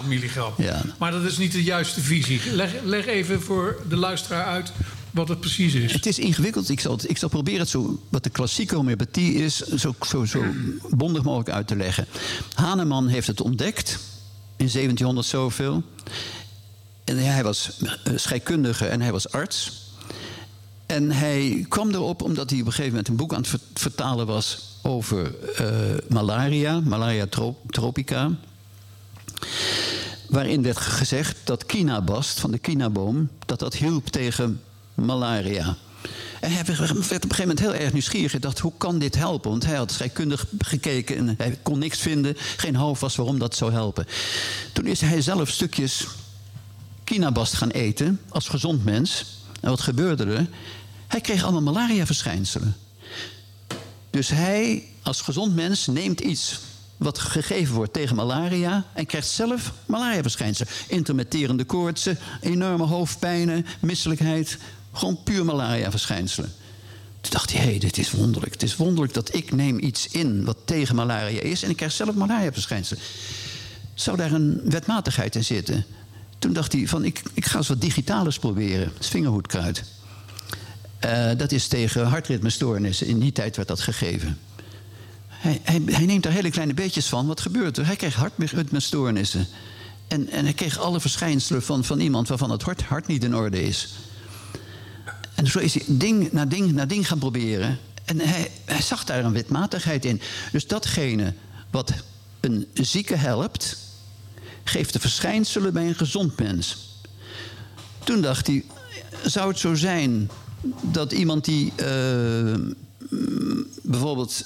milligram. Ja. Maar dat is niet de juiste visie. Leg, leg even voor de luisteraar uit wat het precies is. Het is ingewikkeld. Ik zal, het, ik zal proberen het zo, wat de klassieke homeopathie is, zo, zo, zo bondig mogelijk uit te leggen. Hahnemann heeft het ontdekt in 1700 zoveel. En hij was scheikundige en hij was arts. En hij kwam erop omdat hij op een gegeven moment een boek aan het vertalen was over uh, malaria, malaria tropica. Waarin werd gezegd dat kinabast van de kinaboom, dat dat hielp tegen malaria. En hij werd op een gegeven moment heel erg nieuwsgierig. Hij dacht, hoe kan dit helpen? Want hij had scheikundig gekeken en hij kon niks vinden. Geen houvast waarom dat zou helpen. Toen is hij zelf stukjes kinabast gaan eten als gezond mens. En wat gebeurde er? Hij kreeg allemaal malaria-verschijnselen. Dus hij, als gezond mens, neemt iets wat gegeven wordt tegen malaria en krijgt zelf malaria-verschijnselen. Intermitterende koortsen, enorme hoofdpijnen, misselijkheid. Gewoon puur malaria-verschijnselen. Toen dacht hij, hé, hey, dit is wonderlijk. Het is wonderlijk dat ik neem iets in wat tegen malaria is... en ik krijg zelf malaria-verschijnselen. Zou daar een wetmatigheid in zitten? Toen dacht hij, van, ik, ik ga eens wat digitalis proberen. Is vingerhoedkruid. Uh, dat is tegen hartritmestoornissen. In die tijd werd dat gegeven. Hij, hij, hij, neemt daar hele kleine beetjes van. Wat gebeurt er? Hij kreeg hartritmestoornissen. En, en hij kreeg alle verschijnselen van, van iemand waarvan het hart, hart niet in orde is. En zo is hij ding na ding na ding gaan proberen. En hij, hij zag daar een wetmatigheid in. Dus datgene wat een zieke helpt, geeft de verschijnselen bij een gezond mens. Toen dacht hij, zou het zo zijn dat iemand die uh, bijvoorbeeld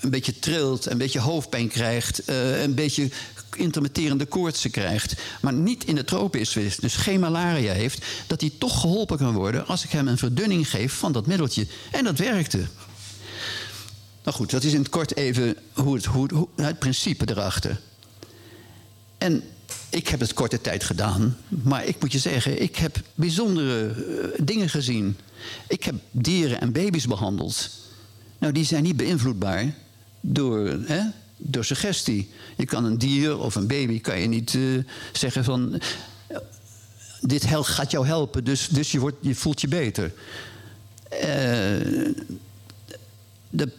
een beetje trilt, een beetje hoofdpijn krijgt, uh, een beetje intermitterende koortsen krijgt, maar niet in de tropen is, dus geen malaria heeft, dat hij toch geholpen kan worden als ik hem een verdunning geef van dat middeltje. En dat werkte. Nou goed, dat is in het kort even hoe het, hoe, hoe, het principe erachter. En ik heb het korte tijd gedaan, maar ik moet je zeggen, ik heb bijzondere uh, dingen gezien. Ik heb dieren en baby's behandeld. Nou, die zijn niet beïnvloedbaar door, hè, door suggestie. Je kan een dier of een baby kan je niet uh, zeggen van... dit gaat jou helpen, dus, dus je, wordt, je voelt je beter. Uh, de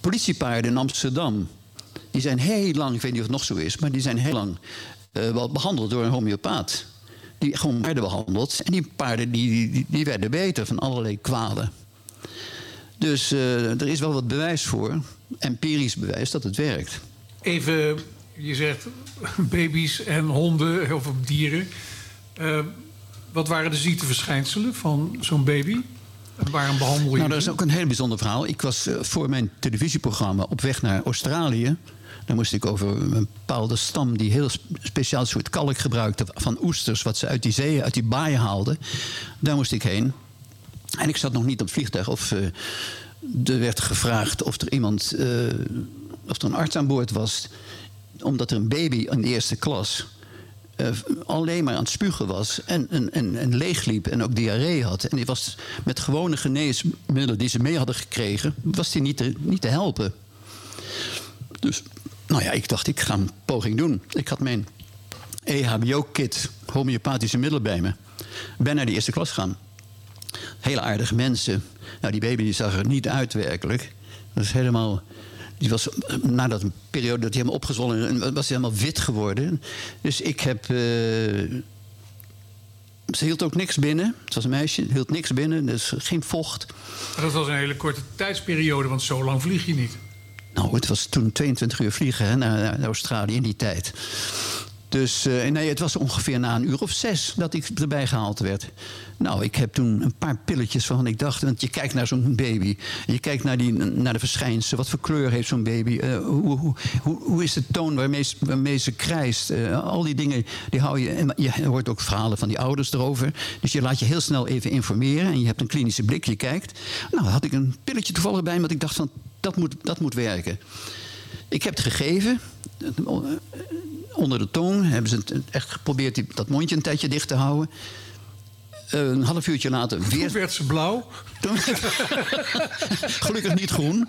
politiepaarden in Amsterdam... die zijn heel lang, ik weet niet of het nog zo is... maar die zijn heel lang uh, wel behandeld door een homeopaat. Die gewoon paarden behandeld. En die paarden die, die, die werden beter van allerlei kwalen. Dus uh, er is wel wat bewijs voor, empirisch bewijs, dat het werkt. Even, je zegt baby's en honden of dieren. Uh, wat waren de ziekteverschijnselen van zo'n baby? En waarom behandel je Nou, dat is ook een heel bijzonder verhaal. Ik was uh, voor mijn televisieprogramma op weg naar Australië. Dan moest ik over een bepaalde stam die heel speciaal soort kalk gebruikte van oesters, wat ze uit die zeeën, uit die baaien haalden. Daar moest ik heen. En ik zat nog niet op het vliegtuig of uh, er werd gevraagd of er iemand uh, of er een arts aan boord was, omdat er een baby in de eerste klas eh, alleen maar aan het spugen was en, en, en, en leegliep en ook diarree had. En die was met gewone geneesmiddelen die ze mee hadden gekregen, was die niet niet te helpen. Dus, nou ja, ik dacht, ik ga een poging doen. Ik had mijn EHBO-kit, homeopathische middelen bij me. Ben naar de eerste klas gegaan. Hele aardige mensen. Nou, die baby die zag er niet uit werkelijk. Dat is helemaal... Die was, na dat periode dat hij helemaal opgezwollen en was hij helemaal wit geworden. Dus ik heb... eh, ze hield ook niks binnen. Het was een meisje, hield niks binnen, dus geen vocht. Dat was een hele korte tijdsperiode, want zo lang vlieg je niet. Nou, het was toen 22 uur vliegen naar Australië in die tijd. Dus eh, nee, het was ongeveer na een uur of zes dat ik erbij gehaald werd. Nou, ik heb toen een paar pilletjes van ik dacht... want je kijkt naar zo'n baby. Je kijkt naar, die, naar de verschijnselen. Wat voor kleur heeft zo'n baby? Eh, hoe, hoe, hoe, is de toon waarmee, waarmee ze krijst? Eh, al die dingen, die hou je... Je hoort ook verhalen van die ouders erover. Dus je laat je heel snel even informeren. En je hebt een klinische blik, je kijkt. Nou, had ik een pilletje toevallig bij want ik dacht van, dat moet, dat moet werken. Ik heb het gegeven. Onder de tong hebben ze het echt geprobeerd dat mondje een tijdje dicht te houden. Een half uurtje later Toen weer. werd ze blauw. Toen- Gelukkig niet groen.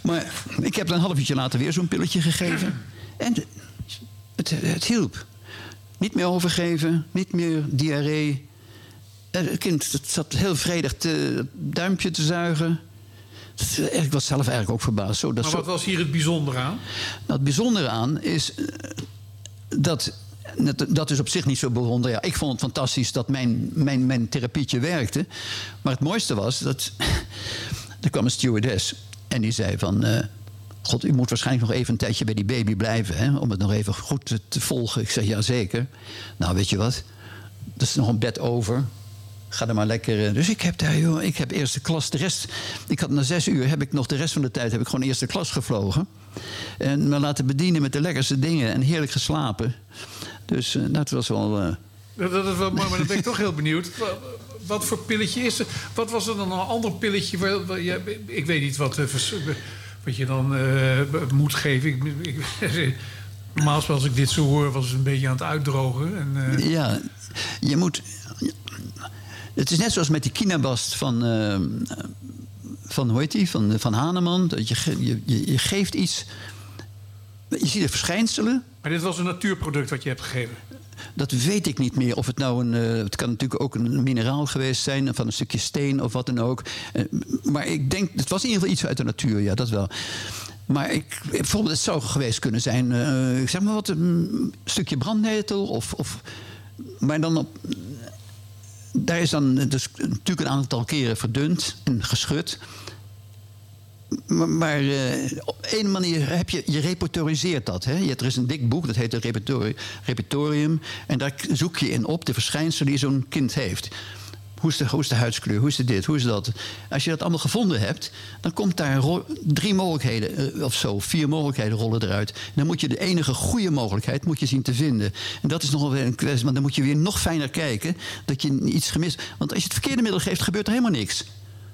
Maar ik heb een half uurtje later weer zo'n pilletje gegeven. En het, het hielp. Niet meer overgeven, niet meer diarree. En Het kind het zat heel vredig te, duimpje te zuigen. Het- Ik was zelf eigenlijk ook verbaasd. Zo, dat Maar zo, wat was hier het bijzondere aan? nou, het bijzondere aan is eh, dat. Dat, is op zich niet zo bijzonder. Ja, ik vond het fantastisch dat mijn, mijn, mijn therapietje werkte. Maar het mooiste was dat. er kwam een stewardess en die zei van. eh, God, u moet waarschijnlijk nog even een tijdje bij die baby blijven. Hè, om het nog even goed te, te volgen. Ik zeg ja, zeker. Nou, weet je wat? Er is nog een bed over. Ga er maar lekker. eh, Dus ik heb daar, joh, ik heb eerste klas. De rest, ik had na zes uur heb ik nog de rest van de tijd heb ik gewoon eerste klas gevlogen. En me laten bedienen met de lekkerste dingen en heerlijk geslapen. Dus eh, dat was wel. eh, Dat, dat is wel mooi, maar dan ben ik toch heel benieuwd. Wa- Wat voor pilletje is er? Wat was er dan een ander pilletje? Waar, waar je- ik weet niet wat, wat je dan moet geven. Ik, ik, normaal als ik dit zo hoor, was het een beetje aan het uitdrogen. En, Ja, je moet. Het is net zoals met die kinabast van. eh, van hoe heet die? Van, van Haneman. Dat je, je, je, geeft iets. Je ziet de verschijnselen. maar dit was een natuurproduct wat je hebt gegeven. Dat weet ik niet meer. Of het nou een. eh, het kan natuurlijk ook een mineraal geweest zijn. Van een stukje steen of wat dan ook. Eh, maar ik denk. Het was in ieder geval iets uit de natuur, ja, dat wel. Maar ik, bijvoorbeeld, het zou geweest kunnen zijn. eh, zeg maar wat. Een stukje brandnetel. Of, of, maar dan op. Daar is dan dus natuurlijk een aantal keren verdund en geschud. Maar, eh, op een manier heb je, je repertoriseert dat. Hè? Je, er is een dik boek, dat heet het repertori- repertorium. En daar zoek je in op de verschijnselen die zo'n kind heeft. Hoe is, de, hoe is de huidskleur? Hoe is het dit? Hoe is dat? Als je dat allemaal gevonden hebt, dan komt daar drie mogelijkheden eh, of zo, vier mogelijkheden rollen eruit. En dan moet je de enige goede mogelijkheid moet je zien te vinden. En dat is nogal weer een kwestie, want dan moet je weer nog fijner kijken dat je iets gemist. Want als je het verkeerde middel geeft, gebeurt er helemaal niks.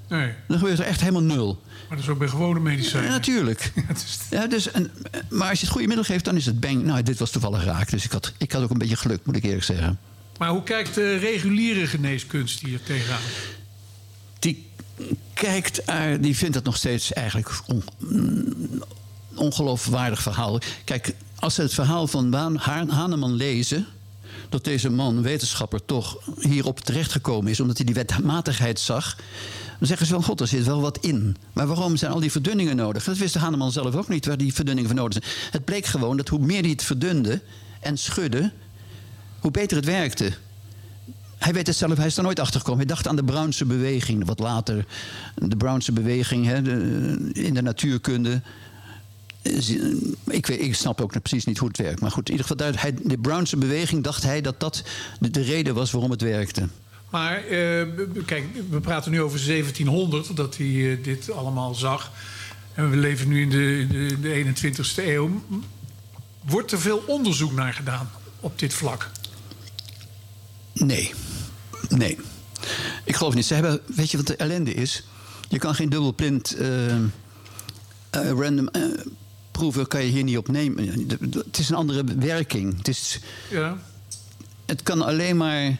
Nee, Dan gebeurt er echt helemaal nul. maar dat is ook bij gewone Ja, medicijnen. natuurlijk. Het is- Ja, dus, en, maar als je het goede middel geeft, dan is het bang. Nou, dit was toevallig raak. Dus ik had, ik had ook een beetje geluk, moet ik eerlijk zeggen. Maar hoe kijkt de reguliere geneeskunst hier tegenaan? Die kijkt, er- die vindt het nog steeds eigenlijk on, ongeloofwaardig verhaal. Kijk, als ze het verhaal van Waan- Ha- Haneman lezen. dat deze man, wetenschapper, toch hierop terechtgekomen is. omdat hij die wetmatigheid zag. dan zeggen ze van god, er zit wel wat in. Maar waarom zijn al die verdunningen nodig? Dat wist Haneman zelf ook niet, waar die verdunningen voor nodig zijn. Het bleek gewoon dat hoe meer hij het verdunde en schudde. Hoe beter het werkte. Hij weet het zelf, hij is er nooit achter gekomen. Hij dacht aan de Brownse beweging, wat later de Brownse beweging hè, in de natuurkunde. Is- Ik, weet, ik snap ook precies niet hoe het werkt. Maar goed, in ieder geval, hij, de Brownse beweging dacht hij dat dat de, de reden was waarom het werkte. Maar eh, kijk, we praten nu over 1700, dat hij eh, dit allemaal zag. En we leven nu in de, de, de 21ste eeuw. Wordt er veel onderzoek naar gedaan op dit vlak? Nee. Nee. Ik geloof niet. Ze hebben, weet je wat de ellende is? Je kan geen dubbelblind eh, eh, random eh, proeven kan je hier niet opnemen. Het is een andere werking. Het, is, Ja. het kan alleen maar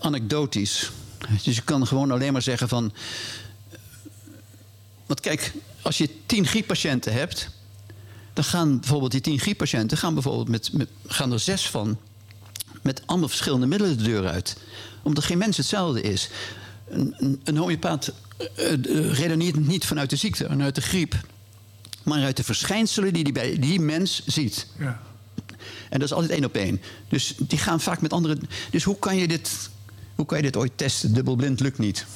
anekdotisch. Dus je kan gewoon alleen maar zeggen van... Want kijk, als je tien grieppatiënten hebt... dan gaan bijvoorbeeld die tien grieppatiënten... gaan, bijvoorbeeld met, met, gaan er zes van met allemaal verschillende middelen de deur uit. Omdat geen mens hetzelfde is. Een, een, een homeopaat eh, redeneert niet vanuit de ziekte en uit de griep... maar uit de verschijnselen die hij bij die mens ziet. ja. En dat is altijd één op één. Dus die gaan vaak met andere. Dus hoe kan je dit, hoe kan je dit ooit testen? Dubbelblind lukt niet.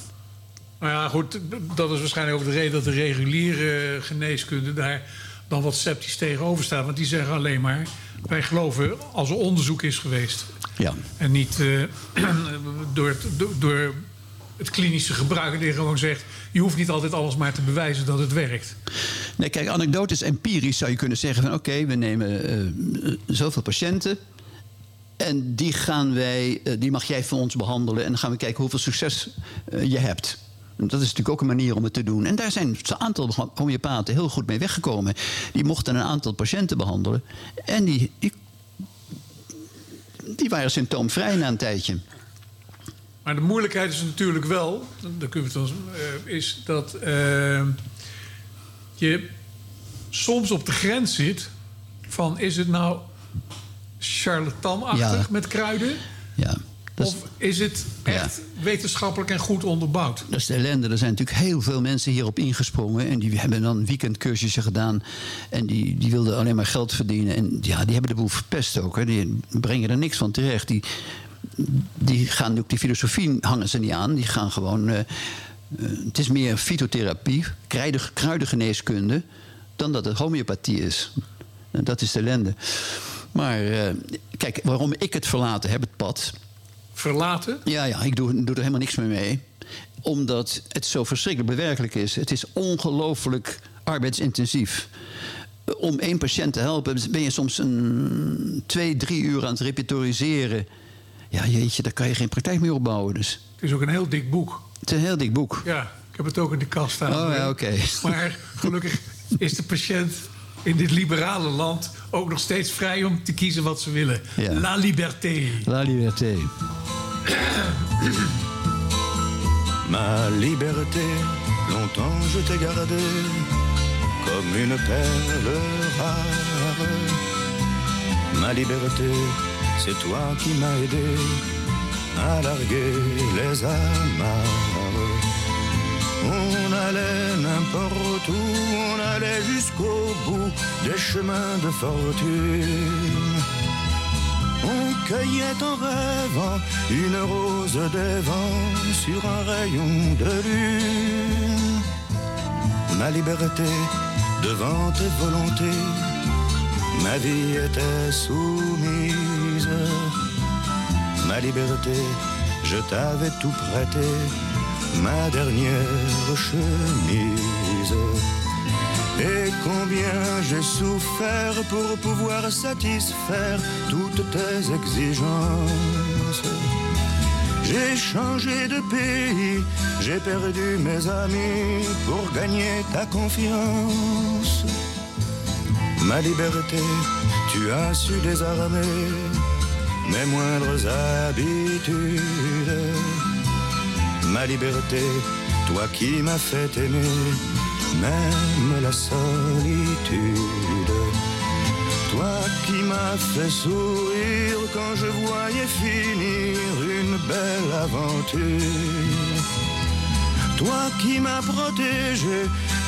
Nou ja, goed, dat is waarschijnlijk ook de reden dat de reguliere geneeskunde daar dan wat sceptisch tegenover staat. Want die zeggen alleen maar: wij geloven als er onderzoek is geweest. Ja. En niet eh, door, het, door, het klinische gebruik. Die gewoon zegt: je hoeft niet altijd alles maar te bewijzen dat het werkt. Nee, kijk, anekdotisch empirisch zou je kunnen zeggen van oké, we nemen eh, zoveel patiënten. En die, gaan wij, eh, die mag jij van ons behandelen. En dan gaan we kijken hoeveel succes eh, je hebt. Dat is natuurlijk ook een manier om het te doen. En daar zijn een aantal homeopaten heel goed mee weggekomen. Die mochten een aantal patiënten behandelen. En die, die, die waren symptoomvrij na een tijdje. Maar de moeilijkheid is natuurlijk wel, daar kunnen we het dan, eh, is dat eh, je soms op de grens zit van is het nou charlatanachtig Ja. met kruiden? Ja, is, Of is het echt wetenschappelijk en goed onderbouwd? dat is de ellende. Er zijn natuurlijk heel veel mensen hierop ingesprongen. En die hebben dan weekendcursussen gedaan. En die, die wilden alleen maar geld verdienen. En ja, die hebben de boel verpest ook. Hè. Die brengen er niks van terecht. Die, die gaan ook die filosofie hangen ze niet aan. Die gaan gewoon. eh, eh, het is meer fytotherapie, kruiden, kruidengeneeskunde. dan dat het homeopathie is. En dat is de ellende. Maar eh, kijk, waarom ik het verlaten heb, het pad. Verlaten? Ja, ja, ik doe, doe er helemaal niks meer mee. Omdat het zo verschrikkelijk bewerkelijk is. Het is ongelooflijk arbeidsintensief. Om één patiënt te helpen ben je soms een twee, drie uur aan het repertoriseren. Ja, jeetje, daar kan je geen praktijk meer opbouwen. Dus Het is ook een heel dik boek. het is een heel dik boek. Ja, ik heb het ook in de kast staan. Oh ja, oké. Maar gelukkig is de patiënt in dit liberale land ook nog steeds vrij om te kiezen wat ze willen. Ja. La liberté. La liberté. Ma liberté, longtemps je t'ai gardée comme une perle rare. Ma liberté, c'est toi qui m'as aidé à larguer les amarres. On allait n'importe où, on allait jusqu'au bout des chemins de fortune. On cueillait en rêvant une rose des vents sur un rayon de lune. Ma liberté devant tes volontés, ma vie était soumise. Ma liberté, je t'avais tout prêté, ma dernière chemise. Et combien j'ai souffert pour pouvoir satisfaire toutes tes exigences. J'ai changé de pays, j'ai perdu mes amis pour gagner ta confiance. Ma liberté, tu as su désarmer mes moindres habitudes. Ma liberté, toi qui m'as fait aimer, même la solitude. Toi qui m'as fait sourire quand je voyais finir une belle aventure. Toi qui m'as protégé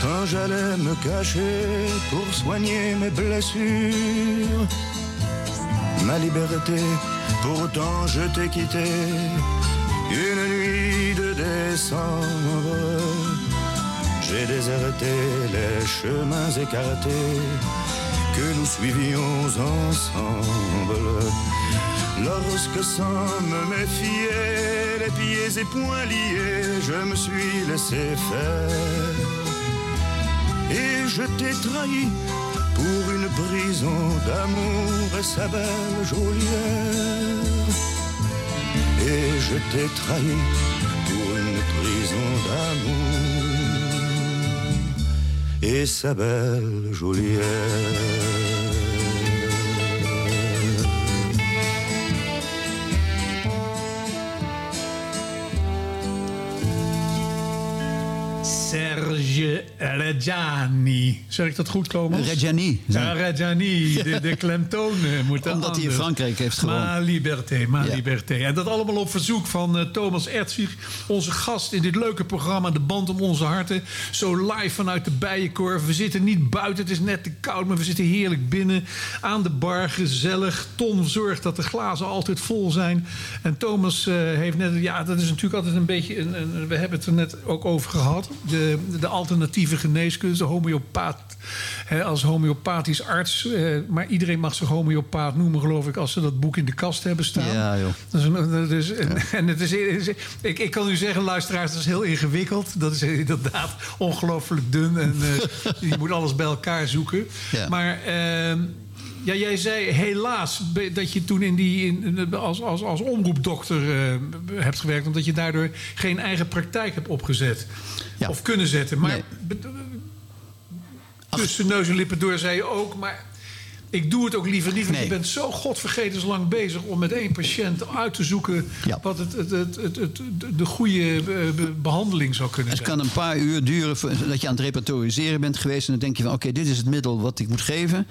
quand j'allais me cacher pour soigner mes blessures. Ma liberté, pourtant je t'ai quitté une nuit décembre. J'ai déserté les chemins écartés que nous suivions ensemble. Lorsque sans me méfier, les pieds et poings liés, je me suis laissé faire. Et je t'ai trahi pour une prison d'amour et sa belle geôlière. Et je t'ai trahi prison d'amour et sa belle Juliette. Serge Reggiani. Zeg ik dat goed, Thomas? Reggiani. Ja, Reggiani. De, de klemtoon eh, moet Omdat hij in. Frankrijk heeft gewoond. Ma liberté, ma Ja. liberté. En dat allemaal op verzoek van eh, Thomas Erzig, onze gast in dit leuke programma De Band om Onze Harten. Zo live vanuit de Bijenkorf. We zitten niet buiten, het is net te koud, maar we zitten heerlijk binnen. Aan de bar, gezellig. Tom zorgt dat de glazen altijd vol zijn. En Thomas eh, heeft net, ja, dat is natuurlijk altijd een beetje, een, een- we hebben het er net ook over gehad. De, de alternatieve geneeskunde, de homeopaat. Hè, als homeopathisch arts, eh, maar iedereen mag zich homeopaat noemen, geloof ik, als ze dat boek in de kast hebben staan. Ja, joh. Dat is een- dat is- en, en het is, is- ik, ik kan u zeggen, luisteraars, dat is heel ingewikkeld. Dat is inderdaad ongelooflijk dun en eh, je moet alles bij elkaar zoeken. Ja. Maar ehm, ja, jij zei helaas dat je toen in die, in, als, als, als omroepdokter eh, hebt gewerkt, omdat je daardoor geen eigen praktijk hebt opgezet. Ja. Of kunnen zetten. Maar Nee. tussen neus en lippen door zei je ook, maar ik doe het ook liever niet. Want Nee. je bent zo godvergeten lang bezig om met één patiënt uit te zoeken Ja. wat het, het, het, het, het- de goede eh, be- behandeling zou kunnen Het zijn. kan een paar uur duren voordat je aan het repertoriseren bent geweest. En dan denk je van oké, dit is het middel wat ik moet geven.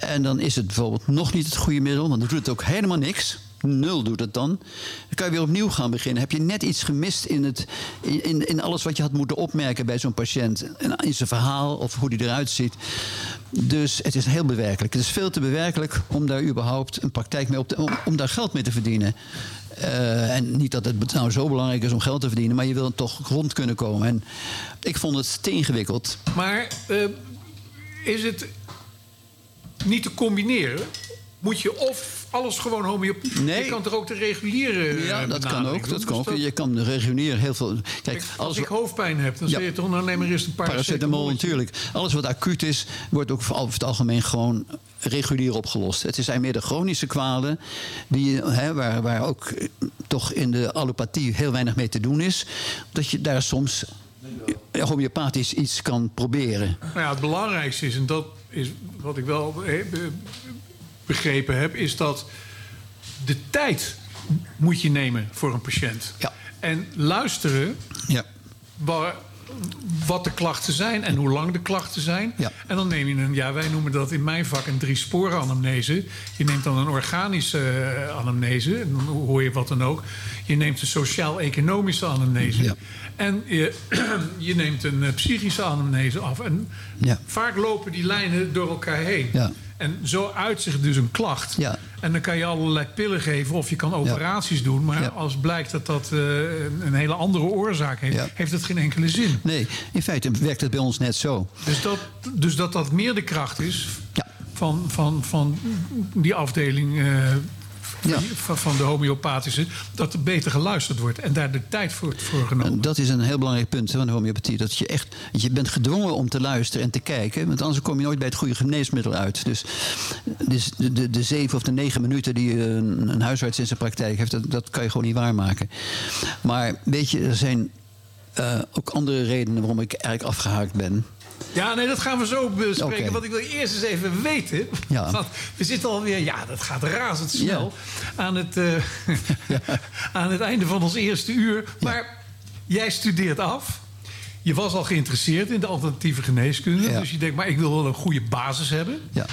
En dan is het bijvoorbeeld nog niet het goede middel. Want dan doet het ook helemaal niks. Nul doet het dan. Dan kan je weer opnieuw gaan beginnen. Heb je net iets gemist in, het, in, in, alles wat je had moeten opmerken bij zo'n patiënt. In zijn verhaal of hoe die eruit ziet. Dus het is heel bewerkelijk. Het is veel te bewerkelijk om daar überhaupt een praktijk mee op te, om, om daar geld mee te verdienen. Eh, en niet dat het nou zo belangrijk is om geld te verdienen, maar je wil toch rond kunnen komen. En ik vond het te ingewikkeld. Maar eh, is het niet te combineren? Moet je of alles gewoon homeopathie... Nee. Je kan toch ook de reguliere eh, Ja, dat kan benadering ook. Dat kan Dus ook. Je kan reguleren heel veel. Kijk, als alles ik hoofdpijn heb, dan Ja. zeg je toch... nou neem maar eerst een paracetamol paracetamol. natuurlijk. Alles wat acuut is, wordt ook over het algemeen gewoon regulier opgelost. Het zijn meer de chronische kwalen, die, hè, waar, waar ook eh, toch in de allopathie heel weinig mee te doen is. Dat je daar soms eh, homeopathisch iets kan proberen. Nou ja, het belangrijkste is, en dat is wat ik wel begrepen heb, is dat de tijd moet je nemen voor een patiënt. Ja. En luisteren Ja. waar, wat de klachten zijn en hoe lang de klachten zijn. Ja. En dan neem je een, ja, wij noemen dat in mijn vak een drie-sporen anamnese. Je neemt dan een organische eh, anamnese, en dan hoor je wat dan ook. Je neemt een sociaal-economische anamnese. Ja. En je, je neemt een eh, psychische anamnese af. En Ja. vaak lopen die lijnen door elkaar heen. En zo uitzicht dus een klacht. Ja. En dan kan je allerlei pillen geven of je kan operaties doen. Maar Ja. als blijkt dat dat eh, een, hele andere oorzaak heeft, heeft het geen enkele zin. Nee, in feite werkt het bij ons net zo. Dus dat, dus dat dat meer de kracht is van, van, van die afdeling eh, Ja. van, van de homeopathische, dat er beter geluisterd wordt en daar de tijd voor, voor genomen. En dat is een heel belangrijk punt van de homeopathie. Dat je echt, je bent gedwongen om te luisteren en te kijken. Want anders kom je nooit bij het goede geneesmiddel uit. Dus, dus de, de, de zeven of de negen minuten die een, een huisarts in zijn praktijk heeft, dat, dat kan je gewoon niet waarmaken. Maar weet je, er zijn eh, ook andere redenen waarom ik eigenlijk afgehaakt ben. Ja, nee, dat gaan we zo bespreken. Want ik wil eerst eens even weten. Ja. Want we zitten alweer, ja, dat gaat razendsnel. Aan, het, eh, aan het einde van ons eerste uur. Maar jij studeert af. Je was al geïnteresseerd in de alternatieve geneeskunde. Ja. Dus je denkt, maar ik wil wel een goede basis hebben. Ja.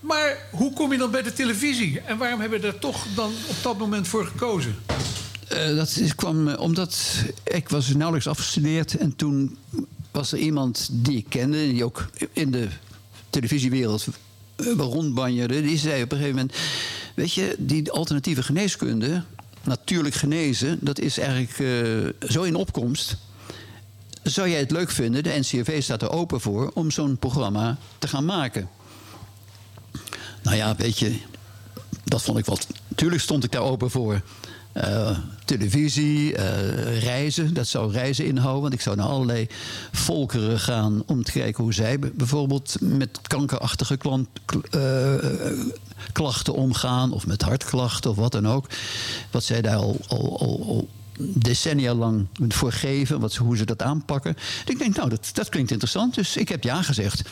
Maar hoe kom je dan bij de televisie? En waarom hebben we er toch dan op dat moment voor gekozen? Eh, dat is, kwam eh, omdat ik was nauwelijks afgestudeerd. En toen was er iemand die ik kende, die ook in de televisiewereld eh, rondbanjerde. Die zei op een gegeven moment: Weet je, die alternatieve geneeskunde, natuurlijk genezen, dat is eigenlijk eh, zo in opkomst. Zou jij het leuk vinden? De NCRV staat er open voor om zo'n programma te gaan maken. Nou ja, weet je, dat vond ik wat. Natuurlijk stond ik daar open voor. Eh, televisie, eh, reizen, dat zou reizen inhouden. Want ik zou naar allerlei volkeren gaan om te kijken hoe zij bijvoorbeeld met kankerachtige eh, klachten omgaan. Of met hartklachten of wat dan ook. Wat zij daar al, al, al, decennia lang voor geven, wat, hoe ze dat aanpakken. Ik denk, nou, dat, dat klinkt interessant. Dus ik heb ja gezegd.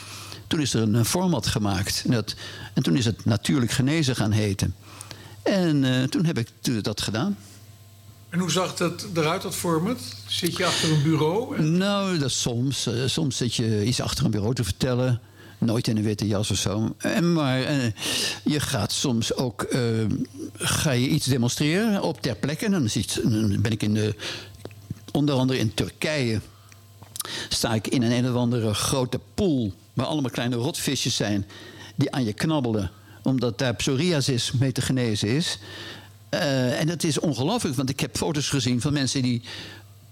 Toen is er een, format gemaakt. En, dat, en toen is het natuurlijk genezen gaan heten. En eh, toen heb ik dat gedaan. En hoe zag dat eruit, dat format? Zit je achter een bureau? En- Nou, dat soms. eh, soms zit je iets achter een bureau te vertellen. Nooit in een witte jas of zo. En, maar eh, je gaat soms ook ga je iets demonstreren op ter plekke. Dan, zit, dan ben ik in de, onder andere in Turkije. Sta ik in een, een of andere grote pool. Waar allemaal kleine rotvisjes zijn. Die aan je knabbelen. Omdat daar psoriasis mee te genezen is. Eh, en dat is ongelooflijk, want ik heb foto's gezien van mensen die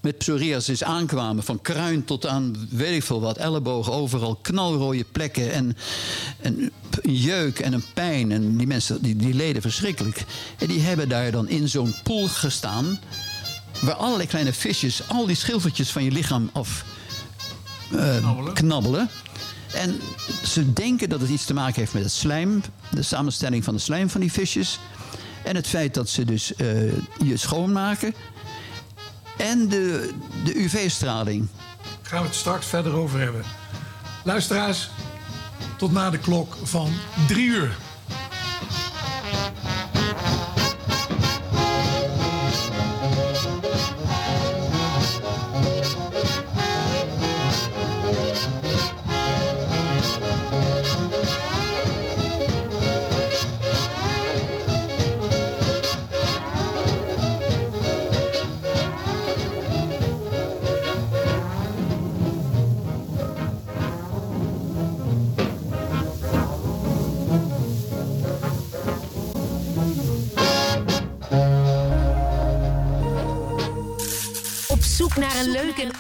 met psoriasis aankwamen. Van kruin tot aan weet ik veel wat, ellebogen, overal knalrode plekken. En, en een jeuk en een pijn. En die mensen die, die leden verschrikkelijk. En die hebben daar dan in zo'n pool gestaan. Waar allerlei kleine visjes al die schilfertjes van je lichaam af eh, Knabbelen. knabbelen. En ze denken dat het iets te maken heeft met het slijm, de samenstelling van de slijm van die visjes. En het feit dat ze dus eh, je schoonmaken. En de, de UV-straling. Gaan we het straks verder over hebben. Luisteraars, tot na de klok van drie uur.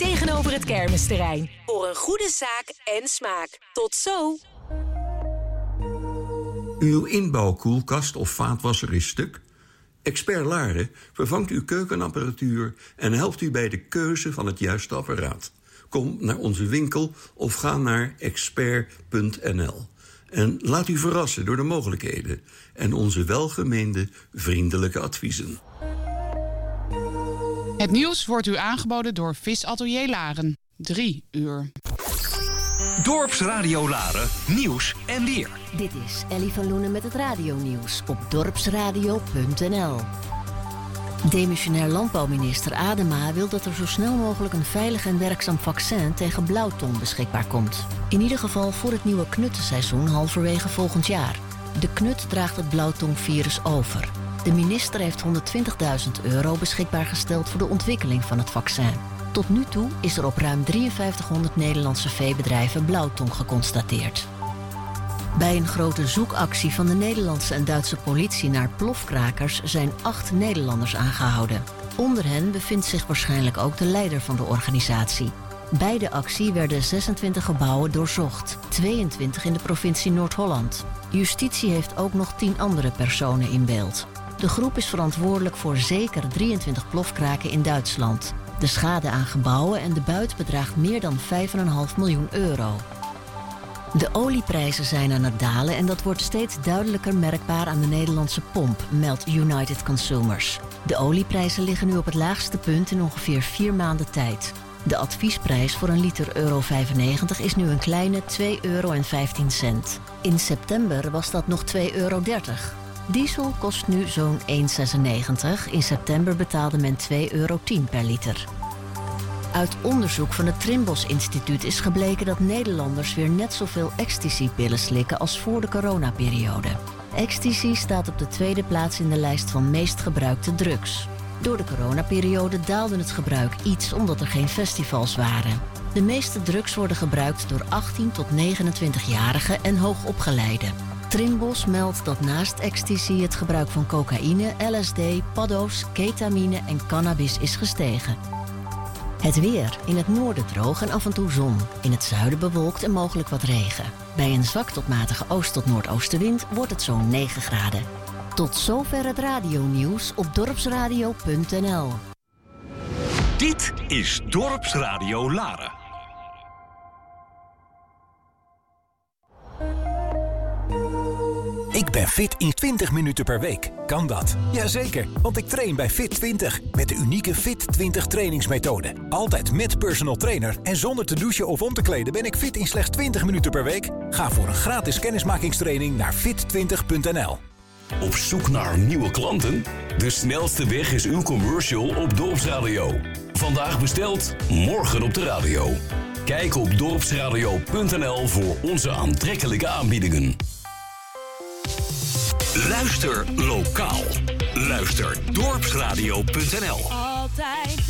Tegenover het kermisterrein. Voor een goede zaak en smaak. Tot zo! Uw inbouwkoelkast of vaatwasser is stuk? Expert Laren vervangt uw keukenapparatuur en helpt u bij de keuze van het juiste apparaat. Kom naar onze winkel of ga naar expert.nl. En laat u verrassen door de mogelijkheden en onze welgemeende vriendelijke adviezen. Het nieuws wordt u aangeboden door Visatelier Laren. 3 uur. Dorpsradio Laren, nieuws en weer. Dit is Ellie van Loenen met het radionieuws op dorpsradio.nl. Demissionair landbouwminister Adema wil dat er zo snel mogelijk een veilig en werkzaam vaccin tegen blauwtong beschikbaar komt. In ieder geval voor het nieuwe knuttenseizoen halverwege volgend jaar. De knut draagt het blauwtongvirus over. De minister heeft 120.000 euro beschikbaar gesteld voor de ontwikkeling van het vaccin. Tot nu toe is er op ruim 5300 Nederlandse veebedrijven blauwtong geconstateerd. Bij een grote zoekactie van de Nederlandse en Duitse politie naar plofkrakers zijn acht Nederlanders aangehouden. Onder hen bevindt zich waarschijnlijk ook de leider van de organisatie. Bij de actie werden 26 gebouwen doorzocht, 22 in de provincie Noord-Holland. Justitie heeft ook nog 10 andere personen in beeld. De groep is verantwoordelijk voor zeker 23 plofkraken in Duitsland. De schade aan gebouwen en de buit bedraagt meer dan 5,5 miljoen euro. De olieprijzen zijn aan het dalen en dat wordt steeds duidelijker merkbaar aan de Nederlandse pomp, meldt United Consumers. De olieprijzen liggen nu op het laagste punt in ongeveer vier maanden tijd. De adviesprijs voor een liter euro 95 is nu een kleine 2,15 euro. In september was dat nog 2,30 euro. Diesel kost nu zo'n 1,96. In september betaalde men 2,10 euro per liter. Uit onderzoek van het Trimbos Instituut is gebleken dat Nederlanders weer net zoveel ecstasy-pillen slikken als voor de coronaperiode. Ecstasy staat op de tweede plaats in de lijst van meest gebruikte drugs. Door de coronaperiode daalde het gebruik iets omdat er geen festivals waren. De meeste drugs worden gebruikt door 18 tot 29-jarigen en hoogopgeleiden. Trimbos meldt dat naast ecstasy het gebruik van cocaïne, LSD, paddo's, ketamine en cannabis is gestegen. Het weer. In het noorden droog en af en toe zon. In het zuiden bewolkt en mogelijk wat regen. Bij een zwak tot matige oost- tot noordoostenwind wordt het zo'n 9 graden. Tot zover het radionieuws op dorpsradio.nl. Dit is Dorpsradio Laren. Ik ben fit in 20 minuten per week. Kan dat? Jazeker, want ik train bij Fit 20 met de unieke Fit 20 trainingsmethode. Altijd met personal trainer en zonder te douchen of om te kleden ben ik fit in slechts 20 minuten per week. Ga voor een gratis kennismakingstraining naar fit20.nl. Op zoek naar nieuwe klanten? De snelste weg is uw commercial op Dorpsradio. Vandaag besteld, morgen op de radio. Kijk op dorpsradio.nl voor onze aantrekkelijke aanbiedingen. Luister lokaal. Luister dorpsradio.nl. Altijd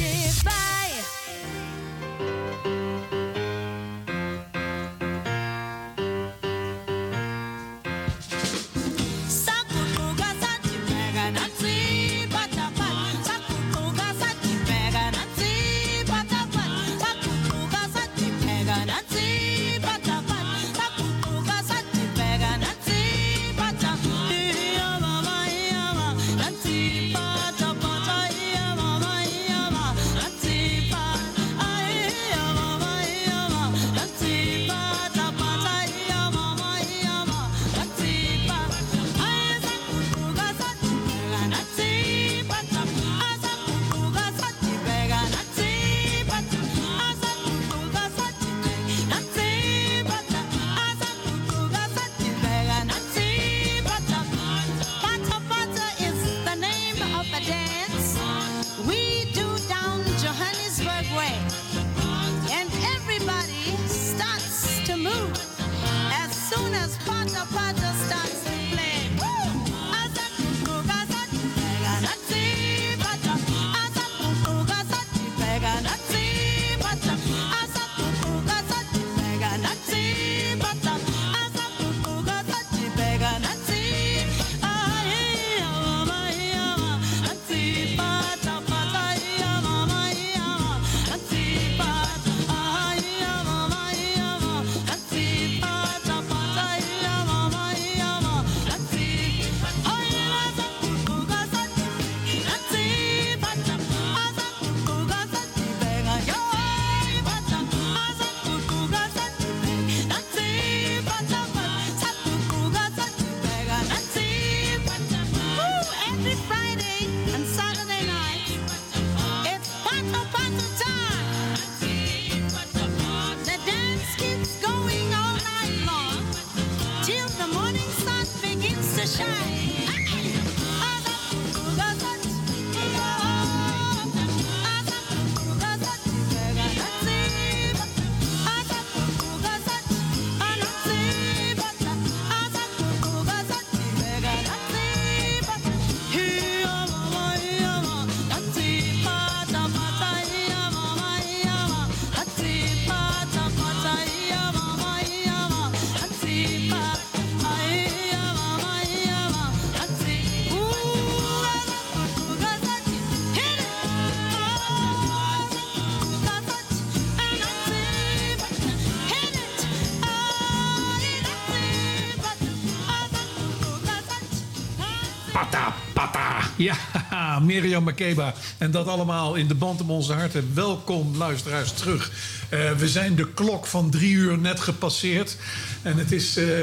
Ja, Mirjam Makeba. En dat allemaal in de band om onze harten. Welkom, luisteraars, terug. Eh, we zijn de klok van drie uur net gepasseerd. En het is eh,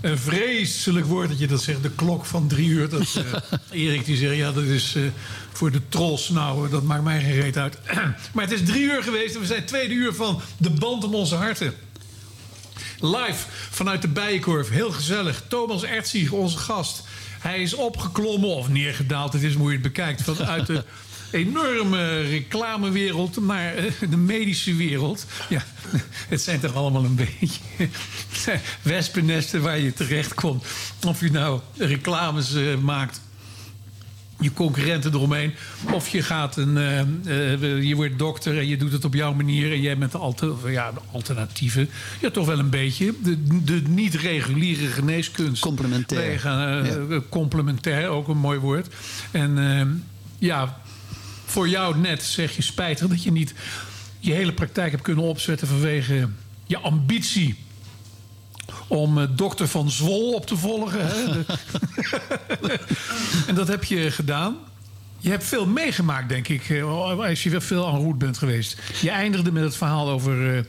een vreselijk woord dat je dat zegt. De klok van drie uur. Dat, eh, Erik die zegt, ja, dat is voor de trolls. Nou, dat maakt mij geen reet uit. maar het is drie uur geweest. En we zijn tweede uur van de band om onze harten. Live vanuit de Bijenkorf. Heel gezellig. Thomas Ertsieg, onze gast. Hij is opgeklommen of neergedaald. Het is hoe je het bekijkt. Vanuit de enorme reclamewereld naar eh, de medische wereld. Ja, het zijn toch allemaal een beetje wespennesten waar je terecht komt. Of je nou reclames eh, maakt je concurrenten eromheen. Of je gaat een, eh, je wordt dokter en je doet het op jouw manier. En jij bent de, alter, ja, de alternatieve. Ja, toch wel een beetje. De, de niet-reguliere geneeskunst. Complementair. Gaan, eh, Complementair, ook een mooi woord. En eh, ja, voor jou net zeg je spijtig dat je niet je hele praktijk hebt kunnen opzetten vanwege je ambitie om eh, dokter van Zwol op te volgen. Hè? De- en dat heb je gedaan. Je hebt veel meegemaakt, denk ik, eh, als je wel veel aan roet bent geweest. Je eindigde met het verhaal over eh,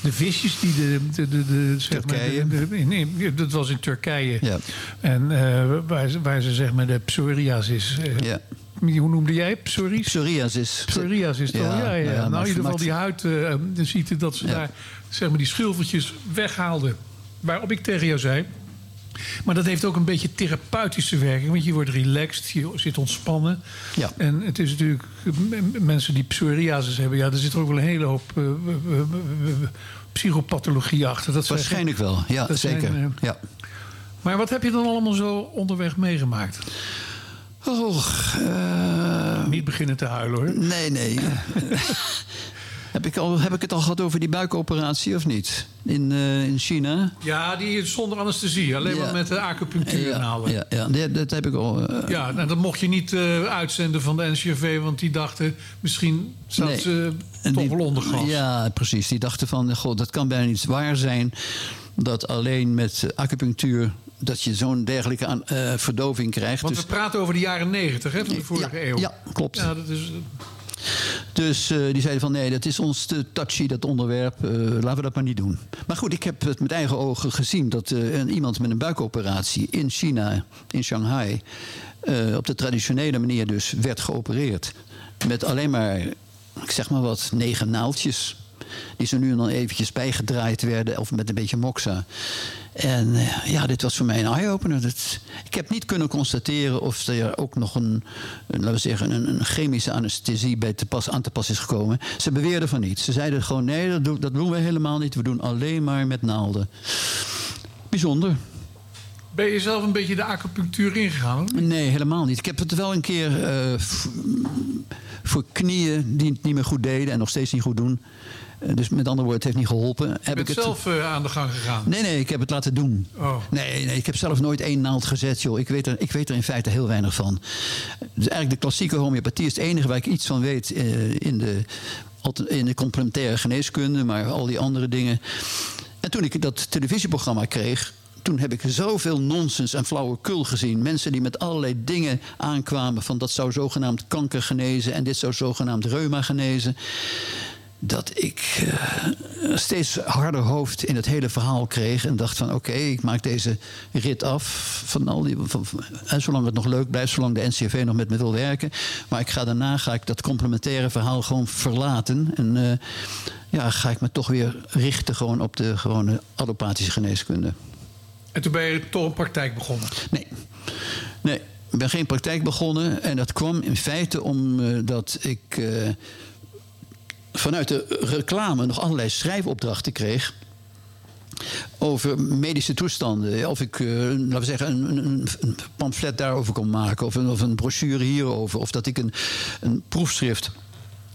de visjes die de... de, de, de zeg Turkije. Maar, de- de- nee, dat was in Turkije. Ja. En eh, waar, ze- waar ze zeg maar de psoriasis... eh, Ja. Hoe noemde jij het? Psories? Psoriasis. Psoriasis, toch? Ja, Ja, ja, nou nou, in ieder geval die huid... eh, dan ziet je dat ze Ja. daar zeg maar, die schilfertjes weghaalden. Waarop ik tegen jou zei... Maar dat heeft ook een beetje therapeutische werking. Want je wordt relaxed, je zit ontspannen. Ja. En het is natuurlijk... Mensen die psoriasis hebben... Ja, er zit ook wel een hele hoop w- psychopathologie achter. Dat zijn- Waarschijnlijk wel, ja, zijn, zeker. ja. maar wat heb je dan allemaal zo onderweg meegemaakt? Oh, Niet beginnen te huilen hoor. nee, nee. heb, ik al, heb ik het al gehad over die buikoperatie of niet? In, eh, in China? Ja, die zonder anesthesie. Alleen Ja. maar met de acupunctuur ja, halen. ja, ja, dat, dat heb ik al. eh, Ja, nou, dat mocht je niet eh, uitzenden van de NCRV, want die dachten misschien zat Nee. ze toch die- wel onder gas. Ja, precies. Die dachten van, god, dat kan bijna niet waar zijn... dat alleen met acupunctuur... dat je zo'n dergelijke aan, eh, verdoving krijgt. Want Dus, we praten over de jaren negentig van de vorige eeuw. ja, klopt. Ja, dat is, dus eh, die zeiden van, nee, dat is ons te touchy, dat onderwerp. eh, laten we dat maar niet doen. Maar goed, ik heb het met eigen ogen gezien... dat een, iemand met een buikoperatie in China, in Shanghai... op de traditionele manier dus werd geopereerd. Met alleen maar, ik zeg maar wat, negen naaldjes... die zo nu en dan eventjes bijgedraaid werden... of met een beetje moxa. En eh, ja, dit was voor mij een eye-opener. Ik heb niet kunnen constateren of er ook nog een, een, laten we zeggen, een, een chemische anesthesie bij te pas, aan te pas is gekomen. Ze beweerden van niet. Ze zeiden gewoon: nee, dat doen, dat doen we helemaal niet. We doen alleen maar met naalden. Bijzonder. ben je zelf een beetje de acupunctuur ingegaan? Nee, helemaal niet. Ik heb het wel een keer eh, voor knieën die het niet meer goed deden en nog steeds niet goed doen. Eh, dus met andere woorden, het heeft niet geholpen. Je Heb ik het... zelf eh, aan de gang gegaan. Nee, nee, ik heb het laten doen. Oh. Nee, nee, ik heb zelf nooit één naald gezet, joh. Ik weet er, ik weet er in feite heel weinig van. Dus eigenlijk de klassieke homeopathie is het enige waar ik iets van weet eh, in, de, in de complementaire geneeskunde, maar al die andere dingen. En toen ik dat televisieprogramma kreeg. Toen heb ik zoveel nonsens en flauwekul gezien. Mensen die met allerlei dingen aankwamen. van dat zou zogenaamd kanker genezen. en dit zou zogenaamd reuma genezen dat ik eh, steeds harder hoofd in het hele verhaal kreeg. En dacht van oké, ik maak deze rit af. Van al die, van, en zolang het nog leuk blijft, zolang de NCV nog met me wil werken. Maar ik ga daarna ga ik dat complementaire verhaal gewoon verlaten. En eh, ja, ga ik me toch weer richten gewoon op de gewone allopathische geneeskunde. En toen ben je toch een praktijk begonnen. Nee. Nee, ik ben geen praktijk begonnen. En dat kwam in feite omdat ik eh, vanuit de reclame nog allerlei schrijfopdrachten kreeg. Over medische toestanden. Of ik, eh, laten we zeggen, een, een, pamflet daarover kon maken. Of een, of een brochure hierover. Of dat ik een, een proefschrift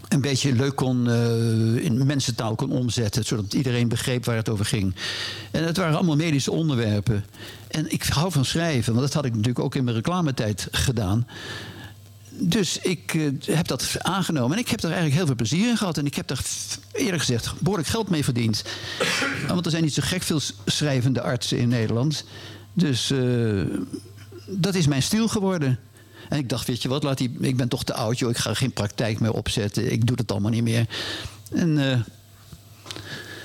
een beetje leuk kon eh, in mensentaal kon omzetten. Zodat iedereen begreep waar het over ging. En het waren allemaal medische onderwerpen. En ik hou van schrijven, want dat had ik natuurlijk ook in mijn reclametijd gedaan. Dus ik eh, heb dat aangenomen. En ik heb er eigenlijk heel veel plezier in gehad. En ik heb daar eerlijk gezegd behoorlijk geld mee verdiend. Want er zijn niet zo gek veel schrijvende artsen in Nederland. Dus eh, dat is mijn stil geworden. En ik dacht, weet je wat, laat die, ik ben toch te oud, joh. Ik ga geen praktijk meer opzetten. Ik doe het allemaal niet meer. En eh,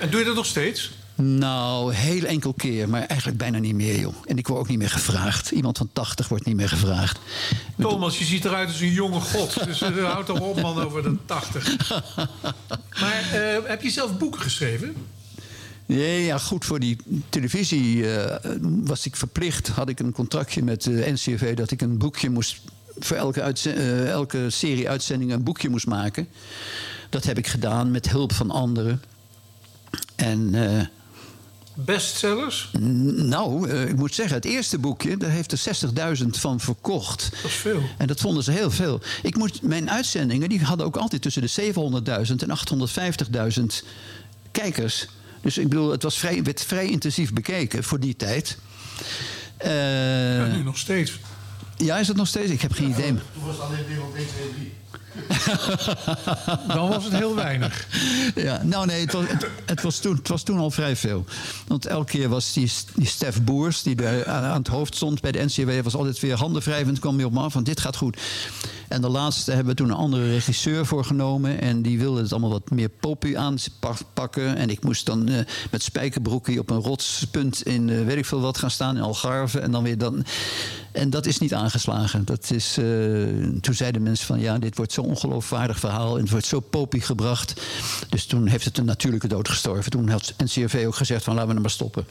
En doe je dat nog steeds? Nou, heel enkel keer, maar eigenlijk bijna niet meer, joh. En ik word ook niet meer gevraagd. Iemand van 80 wordt niet meer gevraagd. Thomas, je ziet eruit als een jonge god. Dus uh, houd toch op, man, over de 80. Maar eh, heb je zelf boeken geschreven? Nee, ja, goed, voor die televisie eh, was ik verplicht. Had ik een contractje met de NCV dat ik een boekje moest. voor elke, eh, elke serie uitzendingen een boekje moest maken. Dat heb ik gedaan met hulp van anderen. En. eh, Bestsellers? Nou, eh, ik moet zeggen, het eerste boekje, daar heeft er 60.000 van verkocht. Dat is veel. En dat vonden ze heel veel. Ik moet, mijn uitzendingen die hadden ook altijd tussen de 700.000 en 850.000 kijkers. Dus ik bedoel, het was vrij, werd vrij intensief bekeken voor die tijd. Eh, Ja, nu nog steeds. ja, is het nog steeds? Ik heb geen idee. Toen was het alleen wereld 1, 2, 3. Dan was het heel weinig. Ja, nou nee, het was, het, was toen, het was toen al vrij veel. Want elke keer was die, die Stef Boers, die bij, aan, het hoofd stond bij de NCW, was altijd weer handen wrijvend, kwam weer op me af van dit gaat goed. En de laatste hebben we toen een andere regisseur voor genomen. En die wilde het allemaal wat meer poppy aanpakken. En ik moest dan eh, met spijkerbroekie op een rotspunt in eh, weet ik veel wat gaan staan in Algarve. En dan weer dan. En dat is niet aangeslagen. Dat is, eh, toen zeiden mensen van ja, dit wordt zo'n ongeloofwaardig verhaal. En het wordt zo poppy gebracht. Dus toen heeft het een natuurlijke dood gestorven. Toen had NCRV ook gezegd van laten we hem maar stoppen.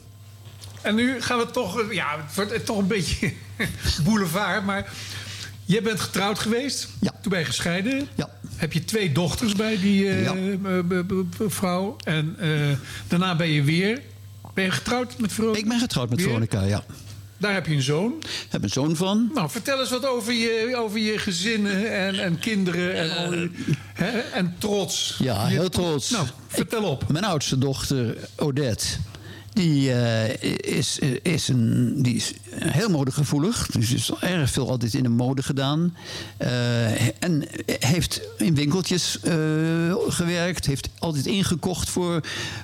En nu gaan we toch, ja, het wordt toch een beetje boulevard. Maar jij bent getrouwd geweest. Ja. Toen ben je gescheiden. Ja. Heb je twee dochters bij die eh, Ja. eh, vrouw. En eh, daarna ben je weer. Ben je getrouwd met Veronica? Ik ben getrouwd met? Veronica, ja. Daar heb je een zoon. Ik heb een zoon van. Nou, vertel eens wat over je, over je gezinnen en, en kinderen en, al hè, en trots. Ja, heel trots. Nou, vertel op. Mijn oudste dochter, Odette, die, eh, is, is, een, die is heel modegevoelig. Dus is erg veel altijd in de mode gedaan. Eh, en heeft in winkeltjes eh, gewerkt. Heeft altijd ingekocht voor,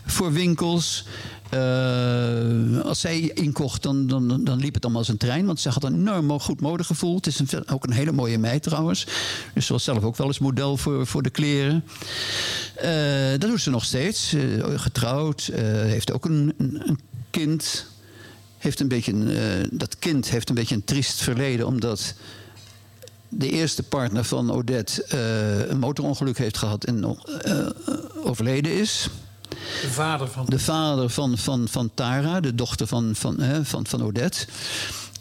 voor winkels. Eh, als zij inkocht, dan, dan, dan liep het allemaal als een trein. Want ze had een enorm goed modegevoel. Het is een, ook een hele mooie meid trouwens. Dus ze was zelf ook wel eens model voor, voor de kleren. Eh, dat doet ze nog steeds. Eh, getrouwd. heeft ook een, een, een kind. Heeft een beetje dat kind heeft een beetje een triest verleden. Omdat de eerste partner van Odette een motorongeluk heeft gehad en overleden is. De vader van... De vader van, van, van Tara, de dochter van, van, van, van Odette.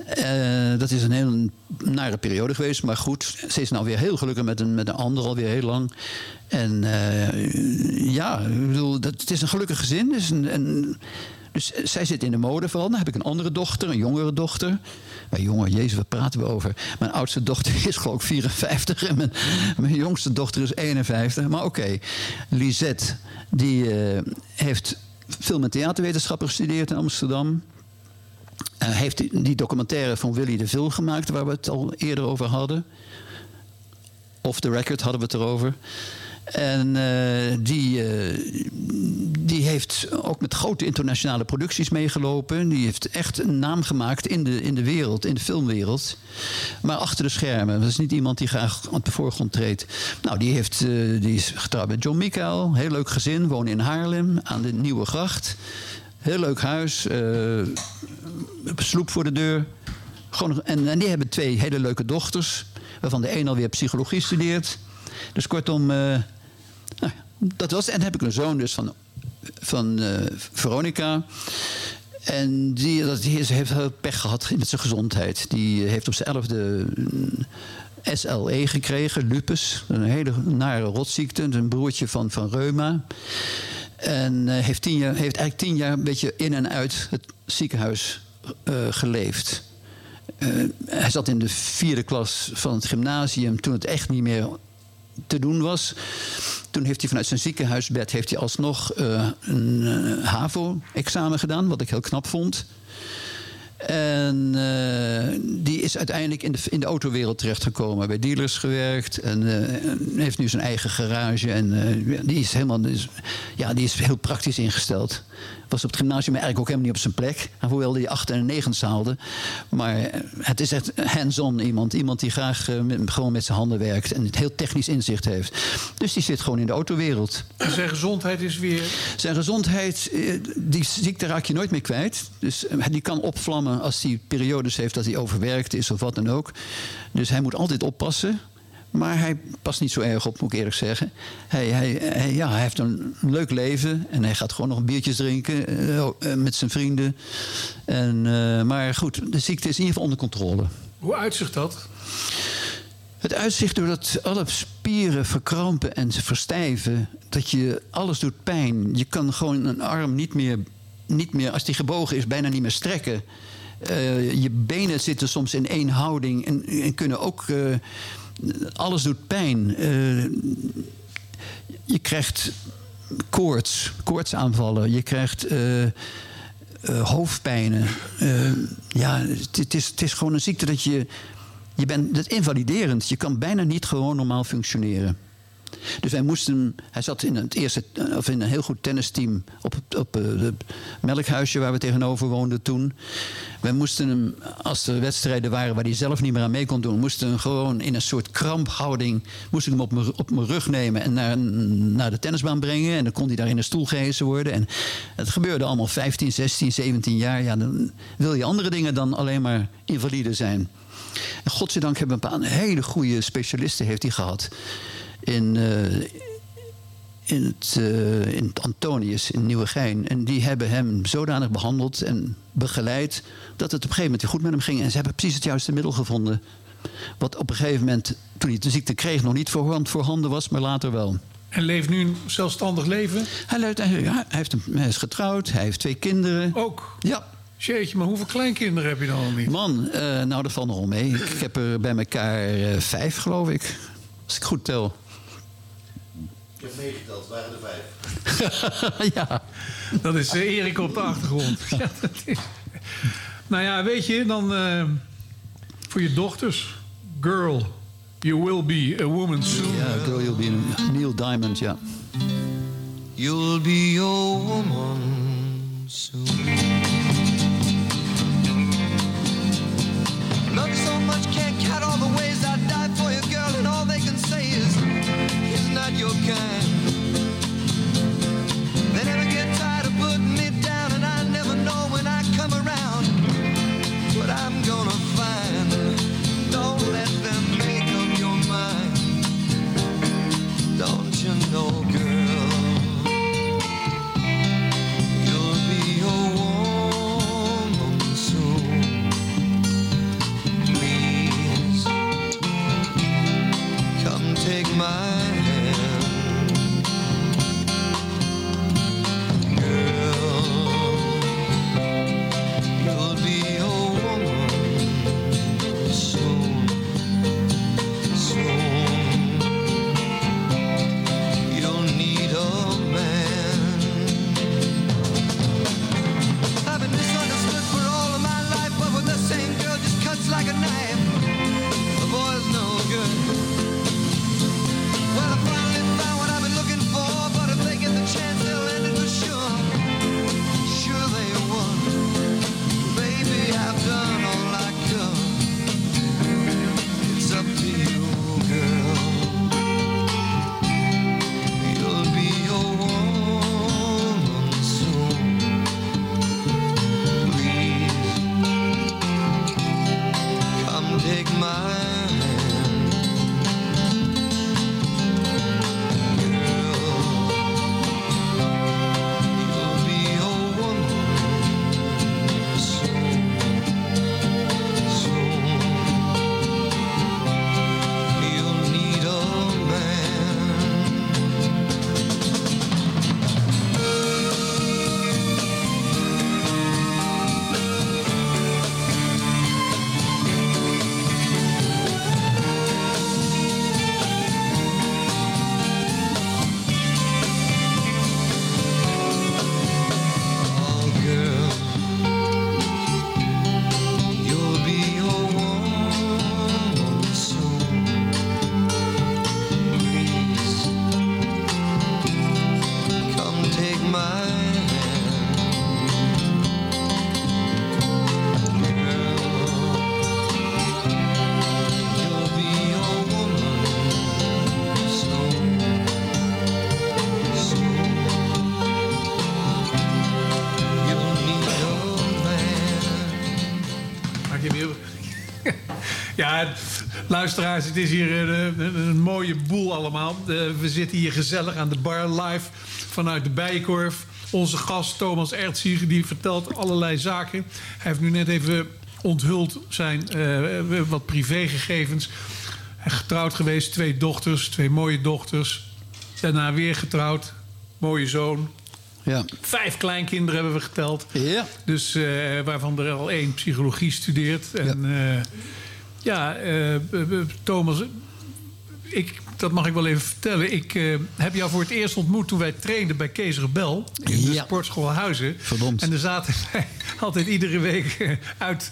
Eh, dat is een heel nare periode geweest. Maar goed, ze is nou weer heel gelukkig met een, met een ander alweer heel lang. En eh, ja, ik bedoel, dat, het is een gelukkig gezin. Dus, een, een- dus zij zit in de mode vooral. Dan heb ik een andere dochter, een jongere dochter. Maar jongen, jezus, wat praten we over? Mijn oudste dochter is geloof ik 54 en mijn, jongste dochter is 51. Maar oké, Lisette, die eh, heeft film- en theaterwetenschappen gestudeerd in Amsterdam. Eh, heeft die, die documentaire van Willy de Vil gemaakt, waar we het al eerder over hadden. Off the record hadden we het erover. En eh, die, eh, die heeft ook met grote internationale producties meegelopen. Die heeft echt een naam gemaakt in de, in de wereld, in de filmwereld. Maar achter de schermen. Dat is niet iemand die graag op de voorgrond treedt. Nou, die, heeft, eh, die is getrouwd met John Mikael. Heel leuk gezin, wonen in Haarlem aan de Nieuwe Gracht. Heel leuk huis. sloep voor de deur. Gewoon, en, en die hebben twee hele leuke dochters. Waarvan de een alweer psychologie studeert. Dus kortom, dat was. En dan heb ik een zoon dus van, van eh, Veronica. En die, dat, die heeft heel pech gehad met zijn gezondheid. Die heeft op zijn elfde mm, SLE gekregen, lupus. Een hele nare rotziekte. Een broertje van, van reuma. En eh, heeft, tien jaar, heeft eigenlijk tien jaar een beetje in en uit het ziekenhuis eh, geleefd. Hij zat in de vierde klas van het gymnasium toen het echt niet meer te doen was. Toen heeft hij vanuit zijn ziekenhuisbed heeft hij alsnog eh, een eh, HAVO-examen gedaan, wat ik heel knap vond. En eh, die is uiteindelijk in de, in de autowereld terechtgekomen. Bij dealers gewerkt. En heeft nu zijn eigen garage. En die is helemaal. ja, die is heel praktisch ingesteld. Was op het gymnasium eigenlijk ook helemaal niet op zijn plek. Hoewel hij 8 en 9 haalde. Maar eh, het is echt hands-on iemand. Iemand die graag eh, met- gewoon met zijn handen werkt. En het heel technisch inzicht heeft. Dus die zit gewoon in de autowereld. En zijn gezondheid is weer... Zijn gezondheid, eh, die ziekte raak je nooit meer kwijt. Dus die kan opvlammen als hij periodes heeft dat hij overwerkt is of wat dan ook. Dus hij moet altijd oppassen. Maar hij past niet zo erg op, moet ik eerlijk zeggen. Hij, hij, hij- ja, hij heeft een leuk leven en hij gaat gewoon nog biertjes drinken eh, eh, met zijn vrienden. En, eh, maar goed, de ziekte is in ieder geval onder controle. Hoe uitzicht dat? Het uitzicht doordat alle spieren verkrampen en ze verstijven. Dat je alles doet pijn. Je kan gewoon een arm niet meer, niet meer als die gebogen is, bijna niet meer strekken. Je benen zitten soms in één houding en, en kunnen ook. Alles doet pijn. Eh, je krijgt koorts, koortsaanvallen. Je krijgt. eh, eh, hoofdpijnen. Ja, het, is, het is gewoon een ziekte dat je je bent het invaliderend. Je kan bijna niet gewoon normaal functioneren. Dus wij moesten, hij zat in het eerste, of in een heel goed tennisteam op, op eh, het melkhuisje waar we tegenover woonden toen. Wij moesten hem, als er wedstrijden waren waar hij zelf niet meer aan mee kon doen, moesten hem gewoon in een soort kramphouding, moest ik hem op mijn, op mijn rug nemen en naar, naar de tennisbaan brengen. En dan kon hij daar in een stoel gehezen worden. En het gebeurde allemaal 15, 16, 17 jaar. Ja, dan wil je andere dingen dan alleen maar invalide zijn. En godzijdank hebben we een paar hele goede specialisten heeft hij gehad. In, eh, in, het, eh, in het Antonius in Nieuwegein. En die hebben hem zodanig behandeld en begeleid... dat het op een gegeven moment goed met hem ging. En ze hebben precies het juiste middel gevonden. Wat op een gegeven moment, toen hij de ziekte kreeg... nog niet voorhand voorhanden was, maar later wel. En leeft nu een zelfstandig leven? Hij, leeft- hij- ja, hij, heeft een, hij is getrouwd, hij heeft twee kinderen. Ook? Ja. Jeetje, maar hoeveel kleinkinderen heb je dan al niet? Man, eh, nou dat valt nogal mee. Ik, heb er bij elkaar vijf, geloof ik. Als ik goed tel. Heb meegeteld, waren er vijf. ja. Dat is eh, Erik op de achtergrond. ja, dat is... Nou ja, weet je, dan eh, voor je dochters. Girl, you will be a woman soon. Ja, Girl You'll Be a- Neil Diamond, ja. You'll be your woman soon. Love so much, can't count all the ways They never get tired of putting me down, and I never know when I come around I'm gonna find. Don't let them make up your mind. Don't you know, girl? You'll be a woman soon. Please come take my luisteraars, het is hier een, een, een mooie boel allemaal. Eh, we zitten hier gezellig aan de bar live vanuit de Bijenkorf. Onze gast Thomas Ertzieger die vertelt allerlei zaken. Hij heeft nu net even onthuld zijn eh, wat privégegevens. Hij is getrouwd geweest, twee dochters, twee mooie dochters. Daarna weer getrouwd, mooie zoon. Ja. Vijf kleinkinderen hebben we geteld. Ja. Dus eh, waarvan er al één psychologie studeert. En ja, ja eh, b- b- Thomas, ik dat mag ik wel even vertellen. Ik eh, heb jou voor het eerst ontmoet toen wij trainden bij Kees Rebel. In de Ja. sportschool Huizen. Verdomd. En dan zaten wij altijd iedere week eh, uit,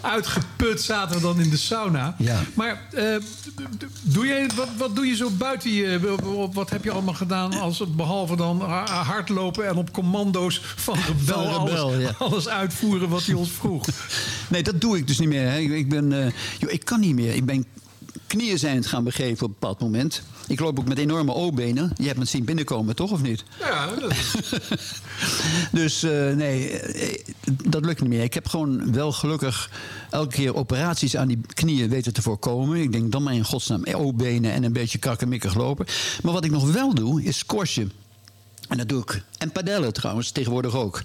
uitgeput zaten we dan in de sauna. Ja. Maar eh, doe jij, wat, wat doe je zo buiten je... Wat, heb je allemaal gedaan als, behalve dan ha- hardlopen... en op commando's van Rebel, Van Rebel, alles, ja. alles uitvoeren wat hij ons vroeg? Nee, dat doe ik dus niet meer. Hè. Ik, ben, joh, ik kan niet meer. Ik ben knieën zijn het gaan begeven op een bepaald moment. Ik loop ook met enorme O-benen. Je hebt me zien binnenkomen, toch of niet? Ja, dat Dus eh, nee, eh, dat lukt niet meer. Ik heb gewoon wel gelukkig elke keer operaties aan die knieën weten te voorkomen. Ik denk dan maar in godsnaam O-benen en een beetje krakkemikkig lopen. Maar wat ik nog wel doe, is squashen. En dat doe ik. En padellen trouwens, tegenwoordig ook.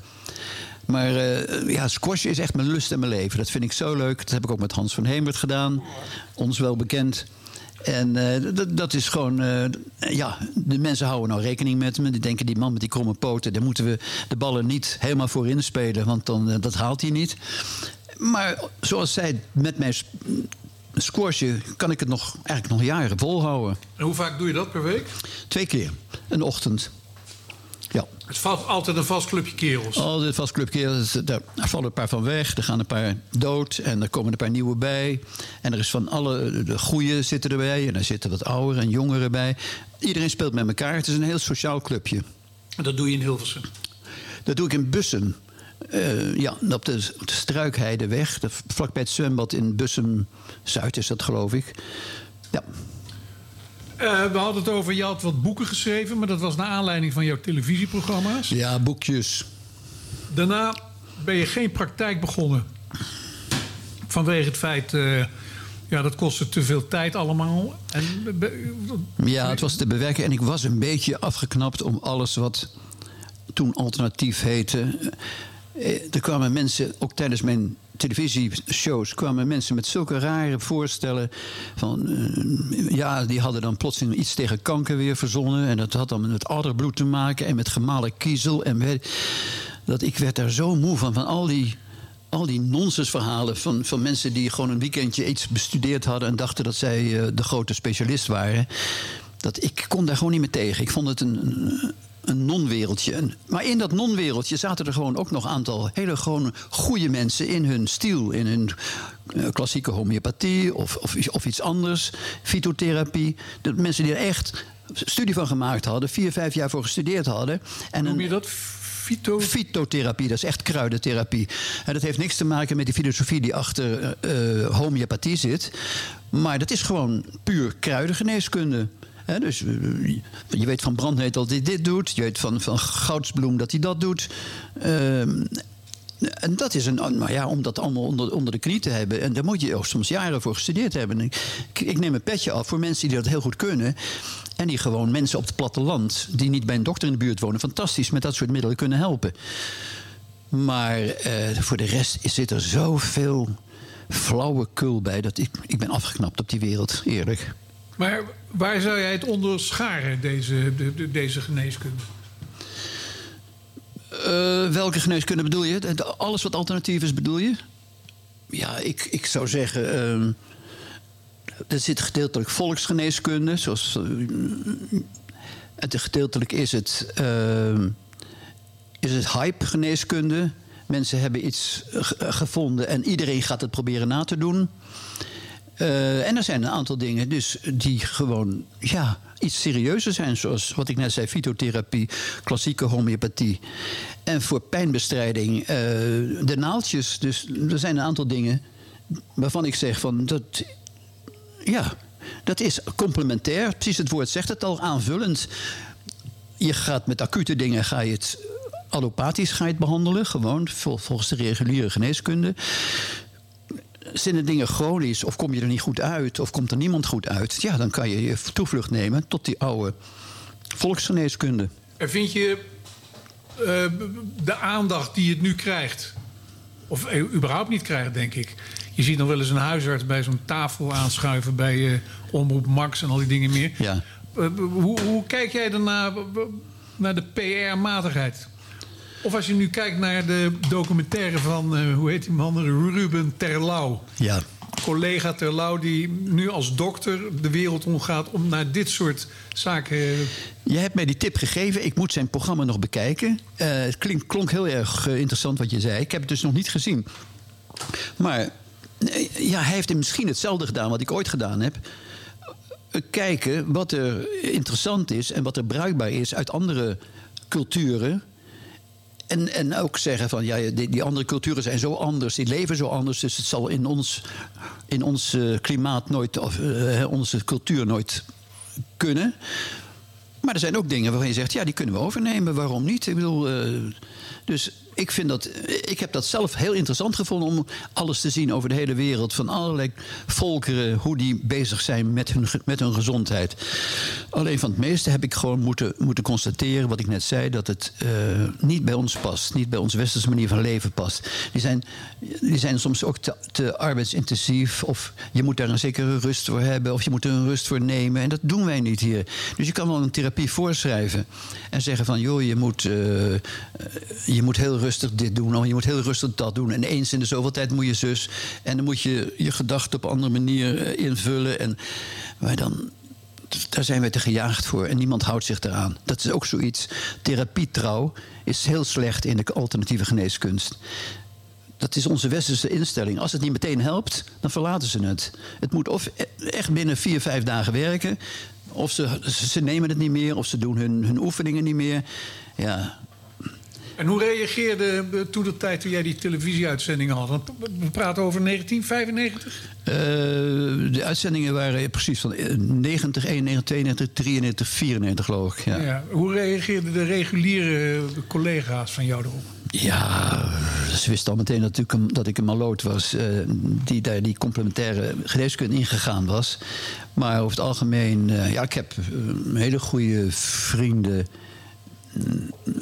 Maar eh, ja, squash is echt mijn lust en mijn leven. Dat vind ik zo leuk. Dat heb ik ook met Hans van Hemert gedaan. Ons wel bekend. En eh, dat, is gewoon... eh, ja, de mensen houden nou rekening met me. Die denken, die man met die kromme poten... daar moeten we de ballen niet helemaal voorin spelen... want dan, dat haalt hij niet. Maar zoals zij met mij s- squashen... kan ik het nog, eigenlijk nog jaren volhouden. En hoe vaak doe je dat per week? Twee keer. Een ochtend. Ja. Het valt altijd een vast clubje kerels. Altijd vast clubje. Daar vallen een paar van weg. Er gaan een paar dood. En er komen een paar nieuwe bij. En er is van alle... De goeie zitten erbij. En er zitten wat ouderen en jongeren bij. Iedereen speelt met elkaar. Het is een heel sociaal clubje. En dat doe je in Hilversum. Dat doe ik in Bussen. Eh, ja, op de, op de Struikheideweg. De, vlakbij het zwembad in Bussum-Zuid is dat, geloof ik. Ja. Eh, we hadden het over, je had wat boeken geschreven... maar dat was naar aanleiding van jouw televisieprogramma's. Ja, boekjes. Daarna ben je geen praktijk begonnen. Vanwege het feit... eh, ja, dat kostte te veel tijd allemaal. En, Ja, het was te bewerken. En ik was een beetje afgeknapt om alles wat toen alternatief heette. Eh, Er kwamen mensen, ook tijdens mijn televisieshows, kwamen mensen met zulke rare voorstellen. Van, eh, ja, die hadden dan plotseling iets tegen kanker weer verzonnen. En dat had dan met adderbloed te maken en met gemalen kiezel. En dat ik werd daar zo moe van, van al die al die nonsensverhalen van, van mensen die gewoon een weekendje iets bestudeerd hadden en dachten dat zij eh, de grote specialist waren. Dat ik kon daar gewoon niet meer tegen. Ik vond het een, een, non-wereldje. Maar in dat non-wereldje zaten er gewoon ook nog een aantal hele gewone goede mensen in hun stiel, in hun eh, klassieke homeopathie of, of, of iets anders, fytotherapie. De mensen die er echt studie van gemaakt hadden, vier, vijf jaar voor gestudeerd hadden. En noem je dat? Fyto... Fytotherapie, dat is echt kruidentherapie. En dat heeft niks te maken met die filosofie die achter eh, eh, homeopathie zit. Maar dat is gewoon puur kruidengeneeskunde. Dus eh, je weet van brandnetel dat hij dit doet. Je weet van, van goudsbloem dat hij dat doet. Ehm, en dat is een, maar ja, om dat allemaal onder, onder de knie te hebben. En daar moet je ook soms jaren voor gestudeerd hebben. En Ik, neem een petje af voor mensen die dat heel goed kunnen. En die gewoon mensen op het platteland, die niet bij een dokter in de buurt wonen, fantastisch met dat soort middelen kunnen helpen. Maar eh, voor de rest zit er zoveel flauwekul bij dat ik, ik ben afgeknapt op die wereld, eerlijk. Maar waar zou jij het onder scharen, deze, de, de- deze geneeskunde? Eh, welke geneeskunde bedoel je? De- Alles wat alternatief is, bedoel je? Ja, ik, ik zou zeggen. ehm, er zit gedeeltelijk volksgeneeskunde, zoals. het gedeeltelijk is het. ehm, is het hype-geneeskunde. Mensen hebben iets ge- gevonden en iedereen gaat het proberen na te doen. Eh, en er zijn een aantal dingen dus die gewoon ja, iets serieuzer zijn. Zoals wat ik net zei, fytotherapie, klassieke homeopathie. En voor pijnbestrijding eh, de naaldjes. Dus er zijn een aantal dingen waarvan ik zeg van dat... Ja, dat is complementair. Precies het woord zegt het al, aanvullend. Je gaat met acute dingen ga je het allopathisch ga je het behandelen. Gewoon vol- volgens de reguliere geneeskunde zijn de dingen chronisch of kom je er niet goed uit of komt er niemand goed uit, ja, dan kan je je toevlucht nemen tot die oude volksgeneeskunde. En vind je eh, de aandacht die het nu krijgt, of eh, überhaupt niet krijgt, denk ik. Je ziet nog wel eens een huisarts bij zo'n tafel aanschuiven bij eh, Omroep Max en al die dingen meer. Ja. Hoe, hoe kijk jij daarna naar de PR-matigheid? Of als je nu kijkt naar de documentaire van, eh, hoe heet die man, Ruben Terlouw. Ja. collega Terlouw... die nu als dokter de wereld omgaat om naar dit soort zaken... Je hebt mij die tip gegeven. Ik moet zijn programma nog bekijken. Eh, het klink, klonk heel erg eh, interessant wat je zei. Ik heb het dus nog niet gezien. Maar eh, ja, hij heeft misschien hetzelfde gedaan wat ik ooit gedaan heb. Eh, Kijken wat er interessant is en wat er bruikbaar is uit andere culturen. En, en ook zeggen van ja, die, andere culturen zijn zo anders, die leven zo anders. Dus het zal in ons, in ons eh, klimaat nooit, of eh, onze cultuur nooit kunnen. Maar er zijn ook dingen waarvan je zegt, ja, die kunnen we overnemen. Waarom niet? Ik bedoel, eh, dus ik vind dat, ik heb dat zelf heel interessant gevonden om alles te zien over de hele wereld van allerlei volkeren, hoe die bezig zijn met hun, met hun gezondheid. Alleen van het meeste heb ik gewoon moeten, moeten constateren, wat ik net zei, dat het eh, niet bij ons past, niet bij onze westerse manier van leven past. Die zijn, die zijn soms ook te, te arbeidsintensief, of je moet daar een zekere rust voor hebben, of je moet er een rust voor nemen. En dat doen wij niet hier. Dus je kan wel een therapie voorschrijven en zeggen van, joh, je moet, eh, je moet heel rustig dit doen, of je moet heel rustig dat doen. En eens in de zoveel tijd moet je zus. En dan moet je je gedachten op een andere manier eh, invullen. En, maar dan, daar zijn wij te gejaagd voor en niemand houdt zich eraan. Dat is ook zoiets. Therapietrouw is heel slecht in de alternatieve geneeskunst. Dat is onze westerse instelling. Als het niet meteen helpt, dan verlaten ze het. Het moet of echt binnen vier, vijf dagen werken. Of ze, ze nemen het niet meer, of ze doen hun, hun oefeningen niet meer. Ja, En hoe reageerde eh, toen de tijd toen jij die televisieuitzendingen had? Want We praten over 1995. Eh, de uitzendingen waren precies van eh, 90, 91, 92, 93, 94 geloof ik. Ja. Ja. Hoe reageerden de reguliere collega's van jou erop? Ja, ze wisten al meteen dat ik een, dat ik een maloot was. eh, die daar die complementaire geneeskunde ingegaan was. Maar over het algemeen, ja, ik heb hele goede vrienden.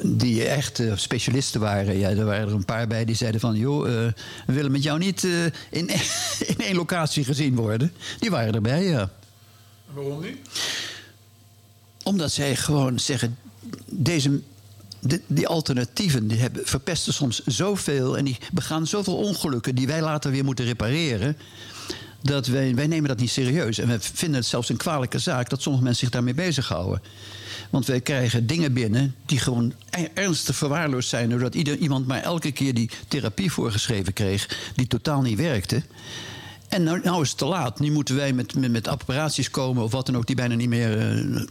Die echt specialisten waren. Ja, er waren er een paar bij die zeiden van... joh, eh, we willen met jou niet eh, in, in één locatie gezien worden. Die waren erbij, ja. Waarom niet? Omdat zij gewoon zeggen, deze, de- die alternatieven die hebben, verpesten soms zoveel... en die begaan zoveel ongelukken die wij later weer moeten repareren... dat wij, wij nemen dat niet serieus. En we vinden het zelfs een kwalijke zaak dat sommige mensen zich daarmee bezighouden. Want wij krijgen dingen binnen die gewoon e- ernstig verwaarloosd zijn... doordat ieder, iemand maar elke keer die therapie voorgeschreven kreeg... die totaal niet werkte... En nou, nou is het te laat. Nu moeten wij met, met, met apparaties komen of wat dan ook... die bijna niet meer eh,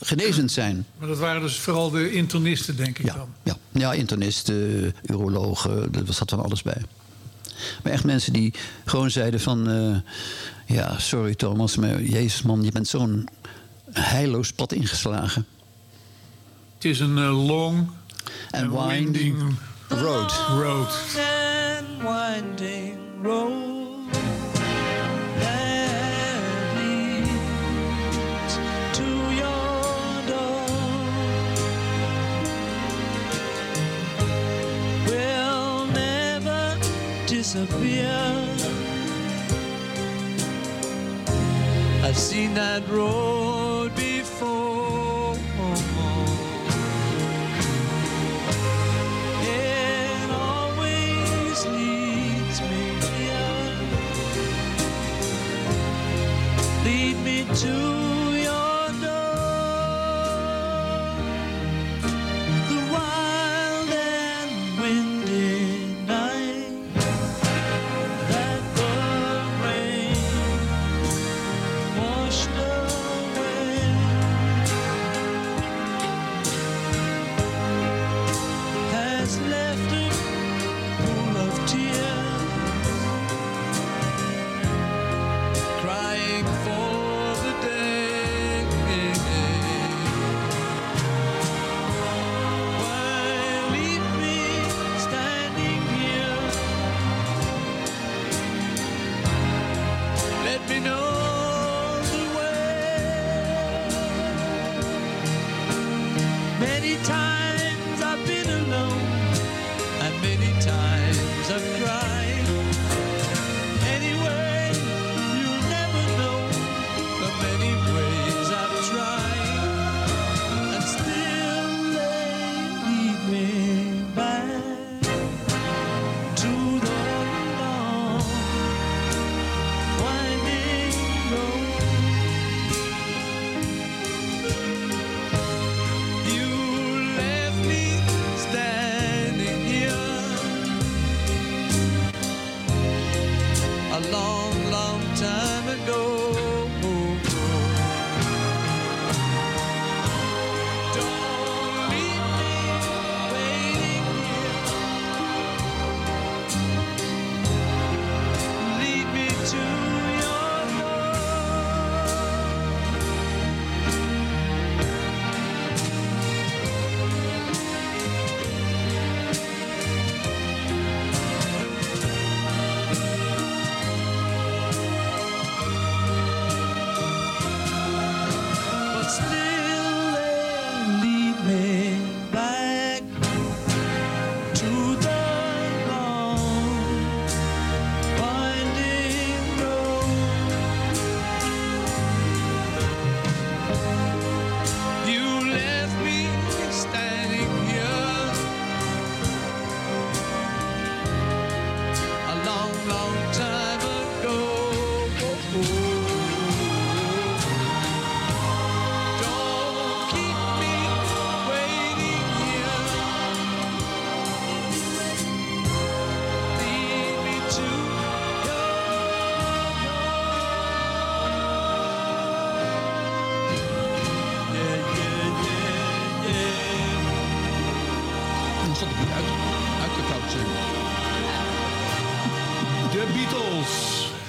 genezend zijn. Maar dat waren dus vooral de internisten, denk ik dan. Ja, ja internisten, urologen, er zat van alles bij. Maar echt mensen die gewoon zeiden van... eh, ja, sorry Thomas, maar jezus man, je bent zo'n heilloos pad ingeslagen. Het is een eh, long and winding road. road. and winding road that leads to your door will never disappear. I've seen that road to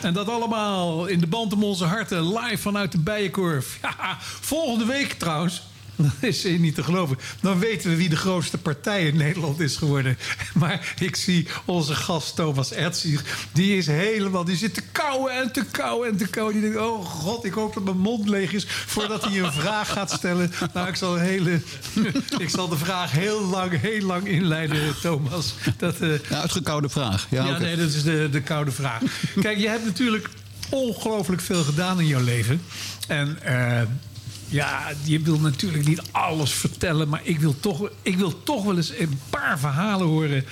En dat allemaal in de band om onze harten, live vanuit de Bijenkorf. Volgende week trouwens, dat is niet te geloven. Dan weten we wie de grootste partij in Nederland is geworden. Maar ik zie onze gast Thomas Etzig. Die is helemaal, die zit te kauwen en te kauwen en te kauwen. Die denkt, oh god, ik hoop dat mijn mond leeg is voordat hij een vraag gaat stellen. Nou, ik zal, een hele, ik zal de vraag heel lang, heel lang inleiden, Thomas. Dat, eh, Ja, uitgekoude vraag. Ja, ja, nee, dat is de, de koude vraag. Kijk, je hebt natuurlijk ongelooflijk veel gedaan in jouw leven. En eh, ja, je wil natuurlijk niet alles vertellen, maar ik wil toch, ik wil toch wel eens een paar verhalen horen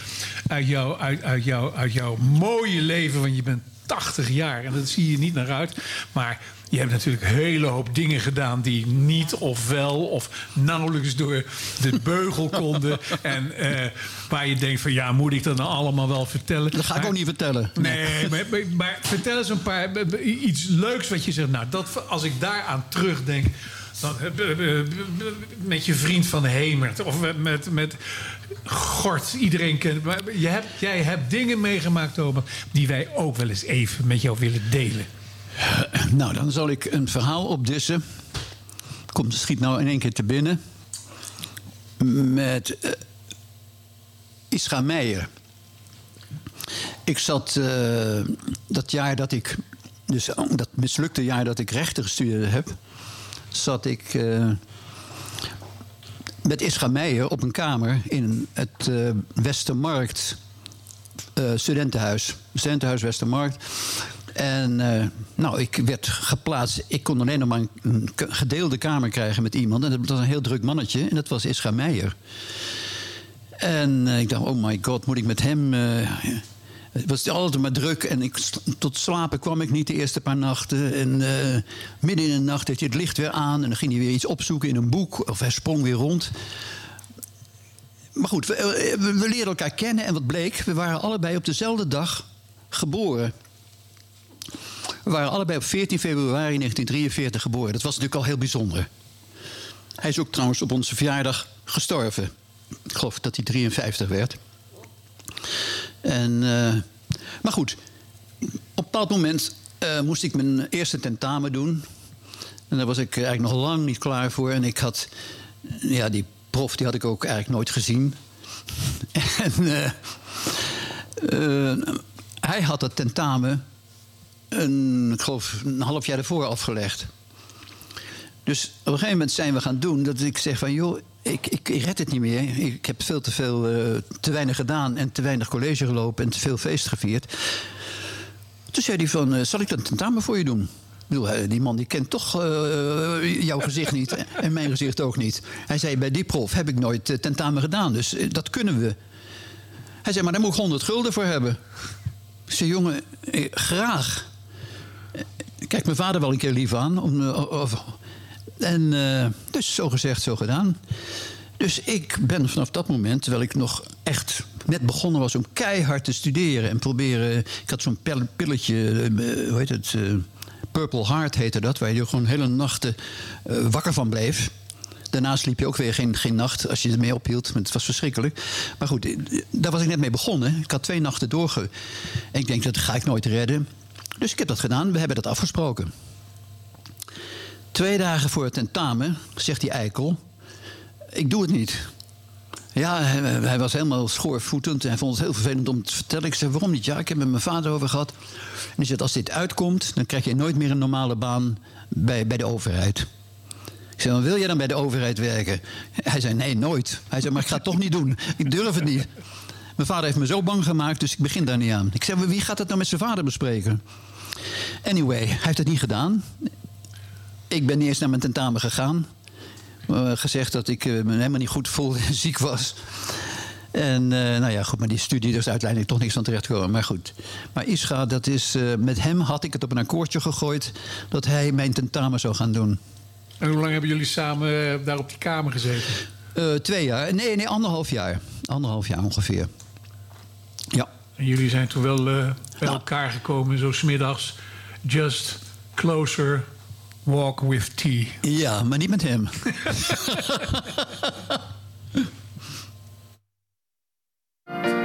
uit, jou, uit, uit, jou, uit jouw mooie leven. Want je bent 80 jaar en dat zie je niet naar uit. Maar je hebt natuurlijk een hele hoop dingen gedaan die niet of wel of nauwelijks door de beugel konden. En eh, waar je denkt van ja, moet ik dat nou allemaal wel vertellen? Dat ga ik ook niet vertellen. Nee, maar, maar, maar vertel eens een paar, b- b- iets leuks wat je zegt. Nou, dat, als ik daaraan terugdenk, eh, b- b- met je vriend van Hemert of met, met, Gort, iedereen kent. Maar je hebt, jij hebt dingen meegemaakt, Thomas, die wij ook wel eens even met jou willen delen. Nou, dan zal ik een verhaal opdissen. Komt, schiet nou in één keer te binnen. Met eh Ischa Meijer. Ik zat eh, dat jaar dat ik... Dus oh, dat mislukte jaar dat ik rechten gestudeerd heb... zat ik eh, met Ischa Meijer op een kamer... in het eh, Westermarkt eh, studentenhuis. Studentenhuis Westermarkt. En nou, ik werd geplaatst. Ik kon alleen nog maar een- gedeelde kamer krijgen met iemand. En dat was een heel druk mannetje. En dat was Ischa Meijer. En ik dacht, oh my god, moet ik met hem... het was altijd maar druk en ik, tot slapen kwam ik niet de eerste paar nachten. En eh, midden in de nacht deed hij het licht weer aan... en dan ging hij weer iets opzoeken in een boek. Of hij sprong weer rond. Maar goed, we, eh, we leerden elkaar kennen en wat bleek... we waren allebei op dezelfde dag geboren. We waren allebei op 14 februari 1943 geboren. Dat was natuurlijk al heel bijzonder. Hij is ook trouwens op onze verjaardag gestorven. Ik geloof dat hij 53 werd. En, eh, maar goed, op een bepaald moment eh, moest ik mijn eerste tentamen doen. En daar was ik eigenlijk nog lang niet klaar voor. En ik had, ja, die prof die had ik ook eigenlijk nooit gezien. en eh, hij had het tentamen, een, ik geloof, een half jaar ervoor afgelegd. Dus op een gegeven moment zijn we gaan doen dat ik zeg van joh, ik, ik, ik red het niet meer. Ik heb veel te veel, eh, te weinig gedaan en te weinig college gelopen en te veel feest gevierd. Toen zei hij van, eh, zal ik dat tentamen voor je doen? Eh, die man die kent toch jouw gezicht niet en mijn gezicht ook niet. Hij zei, bij die prof heb ik nooit tentamen gedaan, dus dat kunnen we. Hij zei, maar daar moet ik 100 gulden voor hebben. Ik zei, jongen, graag. Kijk mijn vader wel een keer lief aan. Om, en eh, dus zo gezegd, zo gedaan. Dus ik ben vanaf dat moment, terwijl ik nog echt net begonnen was om keihard te studeren en proberen. Ik had zo'n pilletje, eh, hoe heet het? eh, Purple Heart heette dat, waar je gewoon hele nachten wakker van bleef. Daarna sliep je ook weer geen, geen nacht als je ermee ophield. Het was verschrikkelijk. Maar goed, daar was ik net mee begonnen. Ik had twee nachten doorge... En ik denk, dat ga ik nooit redden. Dus ik heb dat gedaan. We hebben dat afgesproken. Twee dagen voor het tentamen zegt die eikel... Ik doe het niet. Ja, hij, was helemaal schoorvoetend. En vond het heel vervelend om te vertellen. Ik zei, waarom niet? Ja, ik heb het met mijn vader over gehad. En hij zegt, als dit uitkomt... dan krijg je nooit meer een normale baan bij, bij de overheid. Ik zei, wil jij dan bij de overheid werken? Hij zei, nee, nooit. Hij zei, maar ik ga het toch niet doen. Ik durf het niet. Mijn vader heeft me zo bang gemaakt, dus ik begin daar niet aan. Ik zei, wie gaat het nou met zijn vader bespreken? Anyway, hij heeft het niet gedaan. Ik ben eens naar mijn tentamen gegaan. Eh, gezegd dat ik eh, me helemaal niet goed voelde en ziek was. En eh, nou ja, goed, maar die studie er is uiteindelijk toch niks van terechtgekomen. Maar goed. Maar Ischa, dat is, met hem had ik het op een akkoordje gegooid... dat hij mijn tentamen zou gaan doen. En hoe lang hebben jullie samen daar op die kamer gezeten? Twee jaar. Nee, nee, anderhalf jaar. Anderhalf jaar ongeveer. Ja. En jullie zijn toen wel bij elkaar gekomen, zo smiddags. Just closer, walk with tea. Ja, maar niet met hem.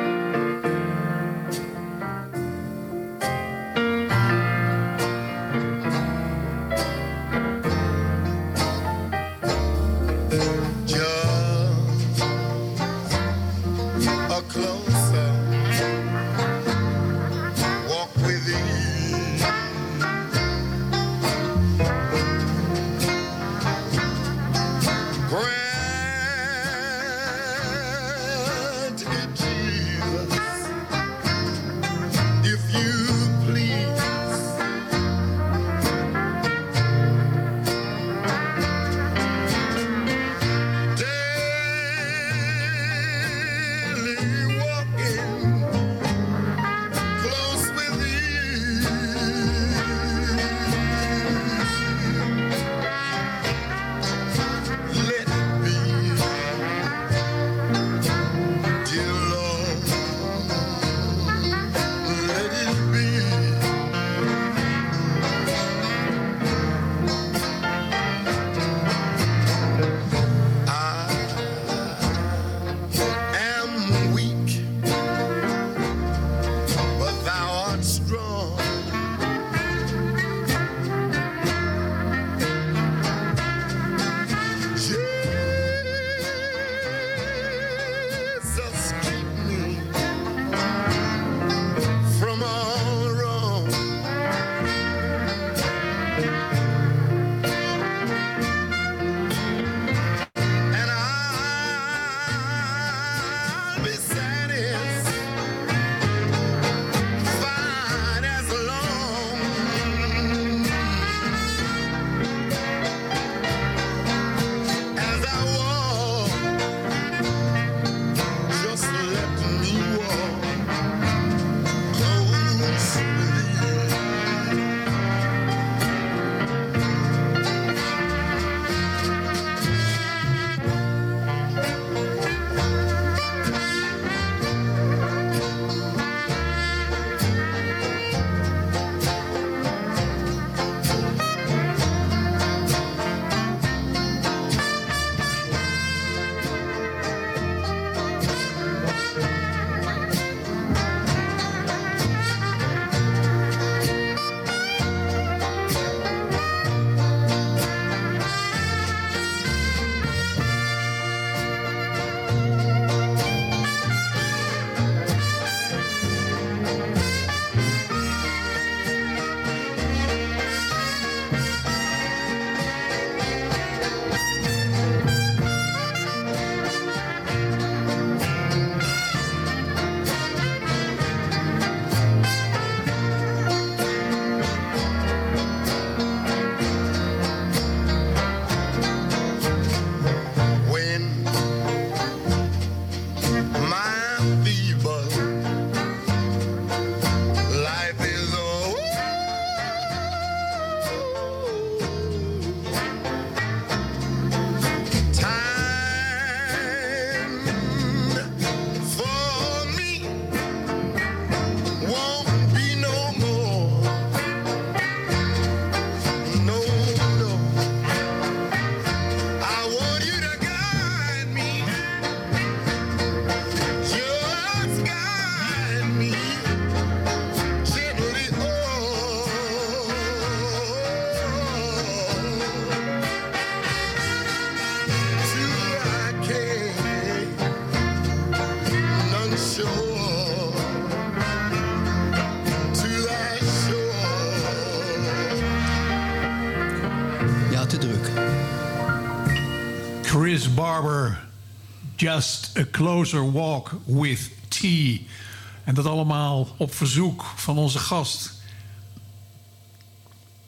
Just a Closer Walk with Tea. En dat allemaal op verzoek van onze gast.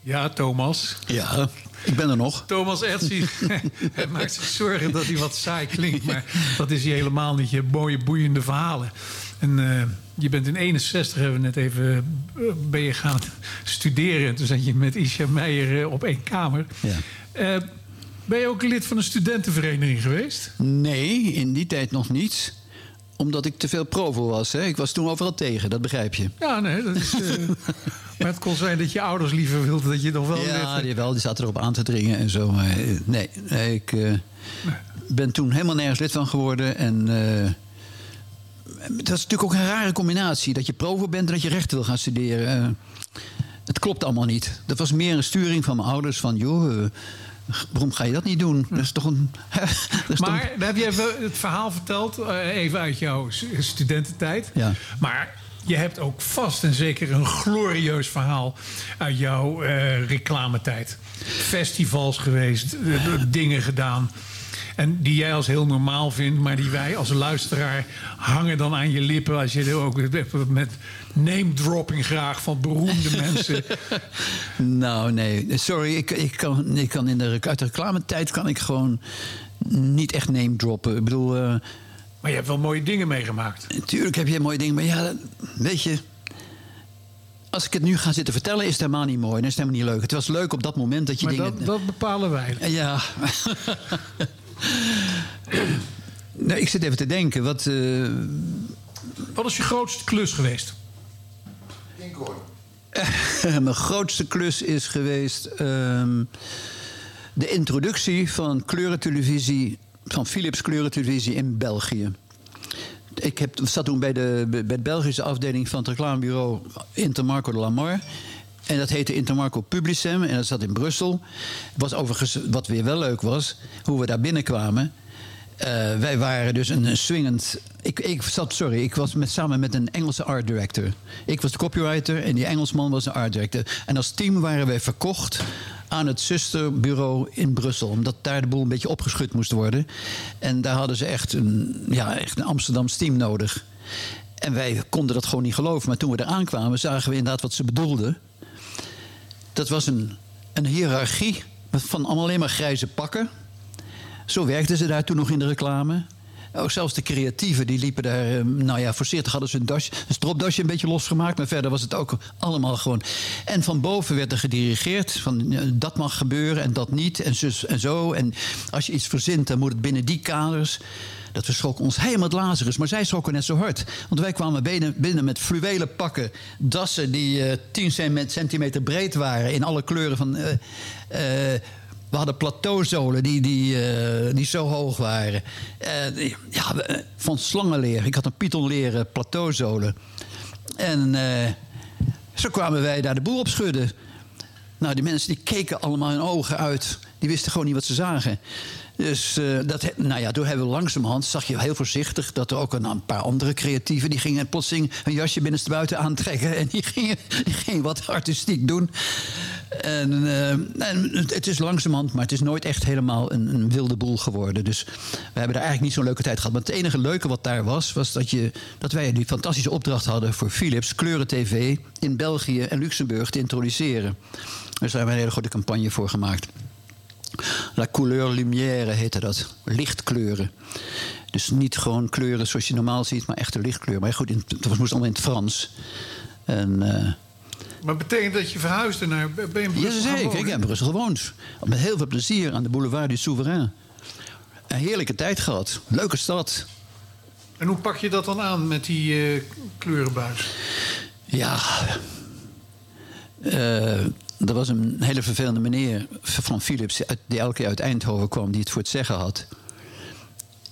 Ja, Thomas. Ja, ik ben er nog. Thomas Etsi hij maakt zich zorgen dat hij wat saai klinkt. Maar dat is hij helemaal niet. Je hebt mooie, boeiende verhalen. En eh, je bent in 61, hebben we net even, eh, ben je gaan studeren. En toen zat je met Isha Meijer eh, op één kamer. Ja. Ben je ook lid van een studentenvereniging geweest? Nee, in die tijd nog niet. Omdat ik te veel provo was. Hè? Ik was toen overal tegen, dat begrijp je. Ja, nee, dat is... eh, maar het kon zijn dat je ouders liever wilden dat je nog wel... Ja, die, wel, die zaten erop aan te dringen en zo. Maar eh, nee, nee, ik eh, ben toen helemaal nergens lid van geworden. En dat is natuurlijk ook een rare combinatie. Dat je provo bent en dat je rechten wil gaan studeren. Het klopt allemaal niet. Dat was meer een sturing van mijn ouders. Van, joh, waarom ga je dat niet doen? Dat is toch een... dat is toch- Maar dan heb je even het verhaal verteld, eh, even uit jouw studententijd. Ja. Maar je hebt ook vast en zeker een glorieus verhaal uit jouw eh, reclametijd. Festivals geweest, eh, dingen gedaan. En die jij als heel normaal vindt, maar die wij als luisteraar hangen dan aan je lippen. Als je er ook met name dropping graag van beroemde mensen. Nou, nee. Sorry, ik, ik kan, ik kan in de, uit de reclametijd kan ik gewoon niet echt name droppen. Ik bedoel... eh, Maar je hebt wel mooie dingen meegemaakt. Natuurlijk heb je mooie dingen, maar ja, weet je... Als ik het nu ga zitten vertellen, is het helemaal niet mooi. En is het helemaal niet leuk. Het was leuk op dat moment dat je Maar dingen... dat, dat bepalen wij. Ja. nee, ik zit even te denken. Wat, eh, Wat is je grootste klus geweest? Mijn grootste klus is geweest ehm, de introductie van kleurentelevisie, van Philips kleurentelevisie in België. Ik heb, zat toen bij de, bij de Belgische afdeling van het reclamebureau Intermarco de Lamar. En dat heette Intermarco Publicem en dat zat in Brussel. Was wat weer wel leuk was, hoe we daar binnenkwamen. Eh, wij waren dus een, een swingend. Ik, ik zat, sorry, ik was met, samen met een Engelse art director. Ik was de copywriter en die Engelsman was de art director. En als team waren wij verkocht aan het zusterbureau in Brussel. Omdat daar de boel een beetje opgeschud moest worden. En daar hadden ze echt een, ja, echt een Amsterdams team nodig. En wij konden dat gewoon niet geloven. Maar toen we eraan kwamen, zagen we inderdaad wat ze bedoelden. Dat was een, een hiërarchie van alleen maar grijze pakken. Zo werkten ze daar toen nog in de reclame. Ook zelfs de creatieven, die liepen daar... eh, Nou ja, voorzichtig hadden ze een, een stropdasje een beetje losgemaakt... maar verder was het ook allemaal gewoon... En van boven werd er gedirigeerd van eh, dat mag gebeuren en dat niet... en en zo. En als je iets verzint, dan moet het binnen die kaders... Dat we schrokken ons helemaal het lazarus. Maar zij schrokken net zo hard. Want wij kwamen binnen, met fluwelen pakken. Dassen die eh 10 centimeter breed waren. In alle kleuren van... eh, eh, we hadden plateauzolen die, die, die zo hoog waren. Ja, van slangenleer. Ik had een pythonleren plateauzolen. En zo kwamen wij daar de boel op schudden. Nou, die mensen die keken allemaal hun ogen uit. Die wisten gewoon niet wat ze zagen. Dus eh, dat, nou ja, toen hebben we langzamerhand, zag je heel voorzichtig... dat er ook een, paar andere creatieven... die gingen plotseling een jasje binnenstebuiten aantrekken... en die gingen, die gingen wat artistiek doen. En, eh, en het- is langzamerhand, maar het is nooit echt helemaal een, een wilde boel geworden. Dus we hebben daar eigenlijk niet zo'n leuke tijd gehad. Maar het enige leuke wat daar was, was dat, je, dat wij die fantastische opdracht hadden... voor Philips Kleuren TV in België en Luxemburg te introduceren. Dus daar hebben we een hele grote campagne voor gemaakt. La couleur lumière heette dat. Lichtkleuren. Dus niet gewoon kleuren zoals je normaal ziet, maar echte lichtkleur. Maar goed, in, het moest allemaal in het Frans. En, eh, Maar betekent dat je verhuisde naar... Ben je ja, Brussel gaan zeker. Ik heb in Brussel gewoond. Met heel veel plezier aan de boulevard du Souverain. Een heerlijke tijd gehad. Leuke stad. En hoe pak je dat dan aan met die eh, kleurenbuis? Ja. Eh, er was een hele vervelende meneer van Philips... die elke keer uit Eindhoven kwam, die het voor het zeggen had.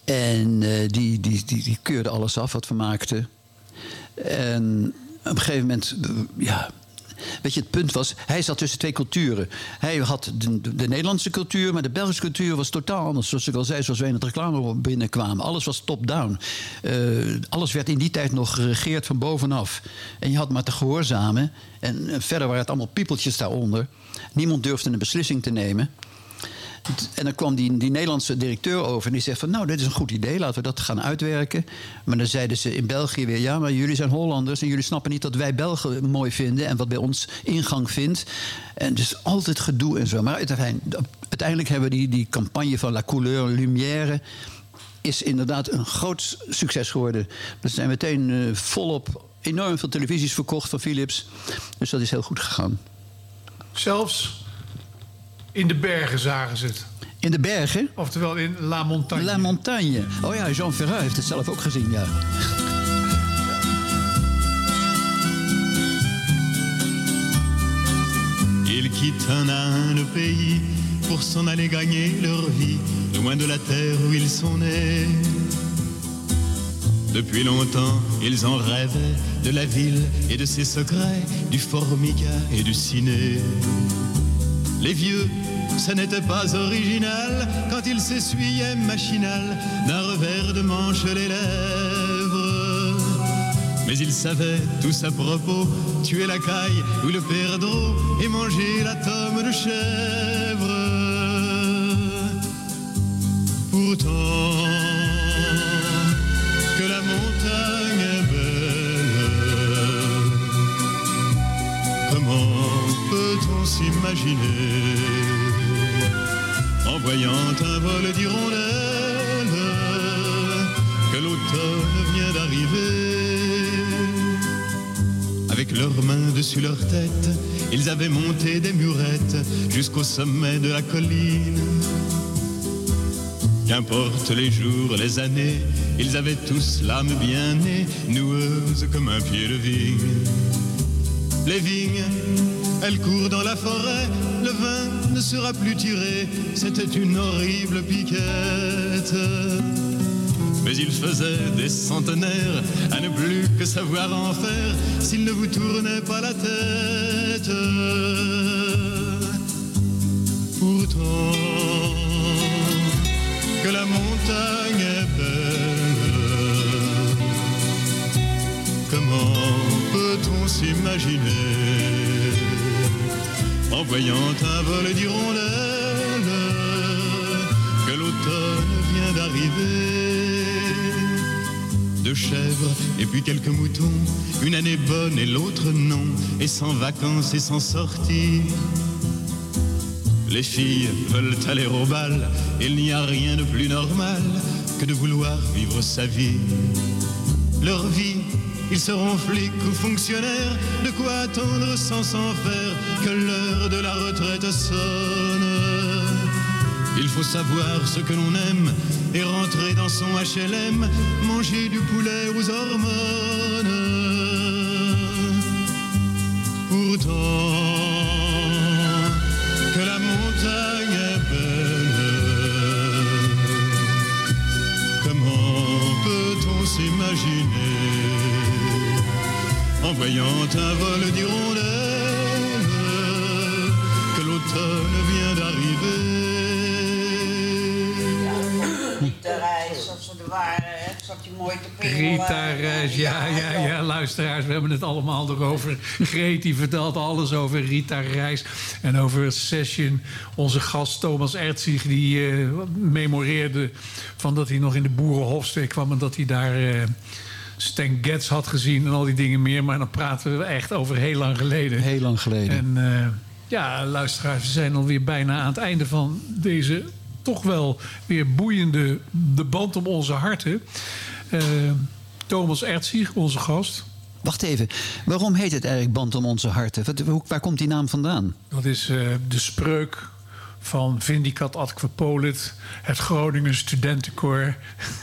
En eh, die, die, die, die keurde alles af wat we maakten. En op een gegeven moment, eh, ja... Weet je, het punt was, hij zat tussen twee culturen. Hij had de, de, de Nederlandse cultuur, maar de Belgische cultuur was totaal anders. Zoals ik al zei, zoals wij in het reclame binnenkwamen. Alles was top-down. Eh, alles werd in die tijd nog geregeerd van bovenaf. En je had maar te gehoorzamen. En eh, verder waren het allemaal piepeltjes daaronder. Niemand durfde een beslissing te nemen. En dan kwam die, die Nederlandse directeur over en die zegt van... nou, dit is een goed idee, laten we dat gaan uitwerken. Maar dan zeiden ze in België weer... ja, maar jullie zijn Hollanders en jullie snappen niet dat wij Belgen mooi vinden... en wat bij ons ingang vindt. En dus altijd gedoe en zo. Maar uiteindelijk, hebben we die, die campagne van La Couleur Lumière... is inderdaad een groot succes geworden. Er zijn meteen eh, volop enorm veel televisies verkocht van Philips. Dus dat is heel goed gegaan. Zelfs in de bergen zagen ze het. In de bergen? Oftewel in La Montagne. La Montagne. Oh ja, Jean Ferrat heeft het zelf ook gezien, ja. Ils quittent un à un le pays pour s'en aller gagner leur vie, loin de la terre où ils sont nés. Depuis longtemps, ils en rêvaient de la ville et de ses secrets, du formica et du ciné. Les vieux, ça n'était pas original quand ils s'essuyaient machinal d'un revers de manche les lèvres. Mais ils savaient tous à propos tuer la caille ou le perdreau et manger la tome de chèvre. Pourtant, peut-on s'imaginer en voyant un vol d'hirondelles que l'automne vient d'arriver avec leurs mains dessus leur tête, ils avaient monté des murettes jusqu'au sommet de la colline. Qu'importe les jours, les années, ils avaient tous l'âme bien née, noueuse comme un pied de vigne. Les vignes, elles courent dans la forêt, le vin ne sera plus tiré, c'était une horrible piquette. Mais il faisait des centenaires à ne plus que savoir en faire s'il ne vous tournait pas la tête. Pourtant, que la montagne est belle, comment peut-on s'imaginer en voyant un vol d'hirondelles que l'automne vient d'arriver de chèvres et puis quelques moutons, une année bonne et l'autre non, et sans vacances et sans sortie. Les filles veulent aller au bal, il n'y a rien de plus normal que de vouloir vivre sa vie. Leur vie, ils seront flics ou fonctionnaires, de quoi attendre sans s'en faire que l'heure de la retraite sonne. Il faut savoir ce que l'on aime et rentrer dans son HLM, manger du poulet aux hormones. Pourtant, que la montagne est belle, comment peut-on s'imaginer en voyant un vol d'hirondelles que l'automne vient d'arriver? Rita Reis, als ze er waren, hè, zat hij mooi te pingelen. Rita Reis, ja, ja, ja, luisteraars, we hebben het allemaal erover. Greet die vertelt alles over Rita Reis en over Session. Onze gast Thomas Ertzig, die eh, memoreerde van dat hij nog in de Boerenhofstee kwam en dat hij daar eh Stan Getz had gezien en al die dingen meer. Maar dan praten we echt over heel lang geleden. Heel lang geleden. En eh, ja, luisteraars, we zijn alweer bijna aan het einde van deze toch wel weer boeiende de band om onze harten. Eh, Thomas Ertzig, onze gast. Wacht even, waarom heet het eigenlijk Band om onze harten? Wat, waar komt die naam vandaan? Dat is eh, de spreuk van Vindicat Adquapolit, het Groningen Studentenkoor.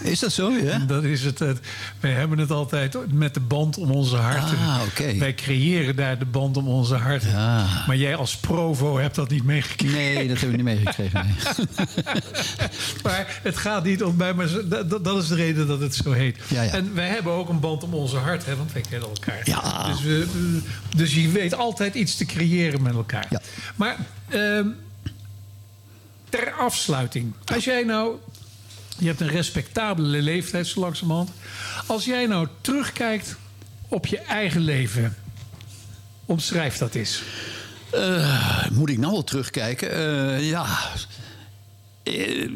Is dat zo, ja? Dat is het. het. Wij hebben het altijd met de band om onze harten. Ah, oké. Wij creëren daar de band om onze harten. Maar jij als provo hebt dat niet meegekregen. Nee, dat hebben we niet meegekregen. nee. maar het gaat niet om mij, maar dat, dat- is de reden dat het zo heet. Ja, ja. En wij hebben ook een band om onze hart, hè, want wij kennen elkaar. Ja. Dus, we, dus je weet altijd iets te creëren met elkaar. Maar ehm, ter afsluiting, als jij nou, je hebt een respectabele leeftijd zo langzamerhand. Als jij nou terugkijkt op je eigen leven, omschrijf dat eens. Eh, moet ik nou wel terugkijken? Eh, ja. eh,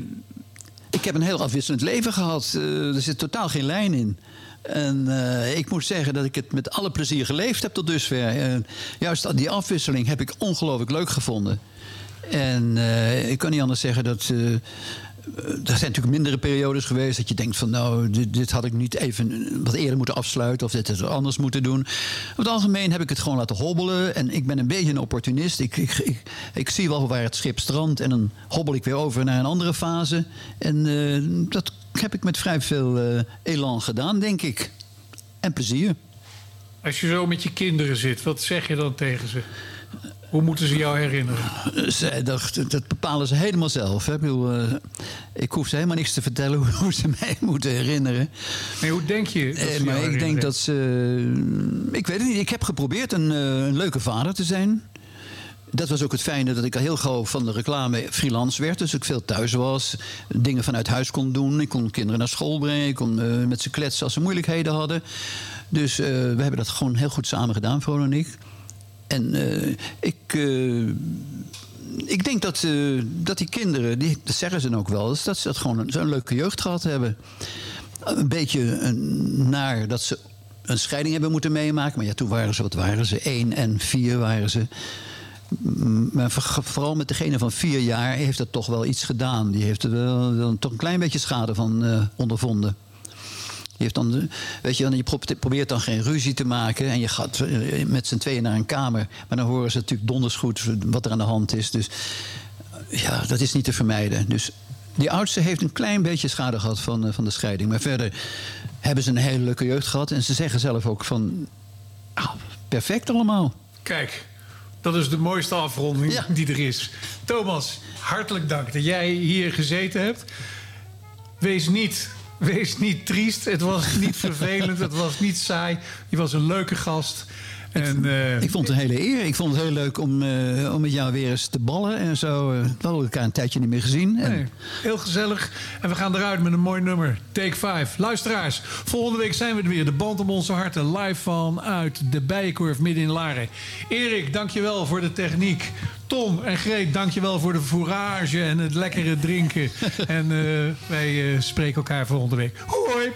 ik heb een heel afwisselend leven gehad. Eh, er zit totaal geen lijn in. En ik moet zeggen dat ik het met alle plezier geleefd heb tot dusver. Juist die afwisseling heb ik ongelooflijk leuk gevonden. En eh, ik kan niet anders zeggen dat. eh, er zijn natuurlijk mindere periodes geweest dat je denkt van nou, dit, had ik niet even wat eerder moeten afsluiten of dit had ik anders moeten doen. Over het algemeen heb ik het gewoon laten hobbelen en ik ben een beetje een opportunist. Ik, ik, ik, zie wel waar het schip strandt en dan hobbel ik weer over naar een andere fase. En eh, dat heb ik met vrij veel eh, elan gedaan, denk ik. En plezier. Als je zo met je kinderen zit, wat zeg je dan tegen ze? Hoe moeten ze jou herinneren? Ze, dat, dat bepalen ze helemaal zelf. Hè. Ik, bedoel, eh, ik hoef ze helemaal niks te vertellen hoe, hoe ze mij moeten herinneren. Nee, hoe denk je? Dat Eh, ze maar jou ik denk dat ze. Ik weet het niet. Ik heb geprobeerd een, eh, een leuke vader te zijn. Dat was ook het fijne dat ik al heel gauw van de reclame freelance werd. Dus ik veel thuis was. Dingen vanuit huis kon doen. Ik kon kinderen naar school brengen. Ik kon eh, met ze kletsen als ze moeilijkheden hadden. Dus eh, we hebben dat gewoon heel goed samen gedaan, Vroon en ik. En eh, ik, eh, ik denk dat, eh, dat die kinderen, die, dat zeggen ze ook wel, dat ze dat gewoon een- zo'n leuke jeugd gehad hebben. Een beetje naar dat ze een scheiding hebben moeten meemaken. Maar ja, toen waren ze, wat waren ze? één en vier waren ze. Maar voor- vooral met degene van vier jaar heeft dat toch wel iets gedaan. Die heeft er wel, toch een klein beetje schade van ondervonden. Je, heeft dan, weet je, je pro- probeert dan geen ruzie te maken. En je gaat eh, met z'n tweeën naar een kamer. Maar dan horen ze natuurlijk donders goed wat er aan de hand is. Dus eh, ja, dat is niet te vermijden. Dus die oudste heeft een klein beetje schade gehad van, eh, van de scheiding. Maar verder hebben ze een hele leuke jeugd gehad. En ze zeggen zelf ook van... ah, perfect allemaal. Kijk, dat is de mooiste afronding die er is. Thomas, hartelijk dank dat jij hier gezeten hebt. Wees niet, wees niet triest. Het was niet vervelend. Het was niet saai. Je was een leuke gast. En, eh, Ik vond het een hele eer. Ik vond het heel leuk om, eh, om met jou weer eens te ballen en zo. Eh, We hadden elkaar een tijdje niet meer gezien. En Nee, heel gezellig. En we gaan eruit met een mooi nummer. Take 5. Luisteraars, volgende week zijn we er weer. De band om onze harten. Live vanuit de Bijenkorf midden in Laren. Erik, dankjewel voor de techniek. Tom en Greet, dankjewel voor de fourage en het lekkere drinken. en eh, wij eh, spreken elkaar volgende week. Hoi!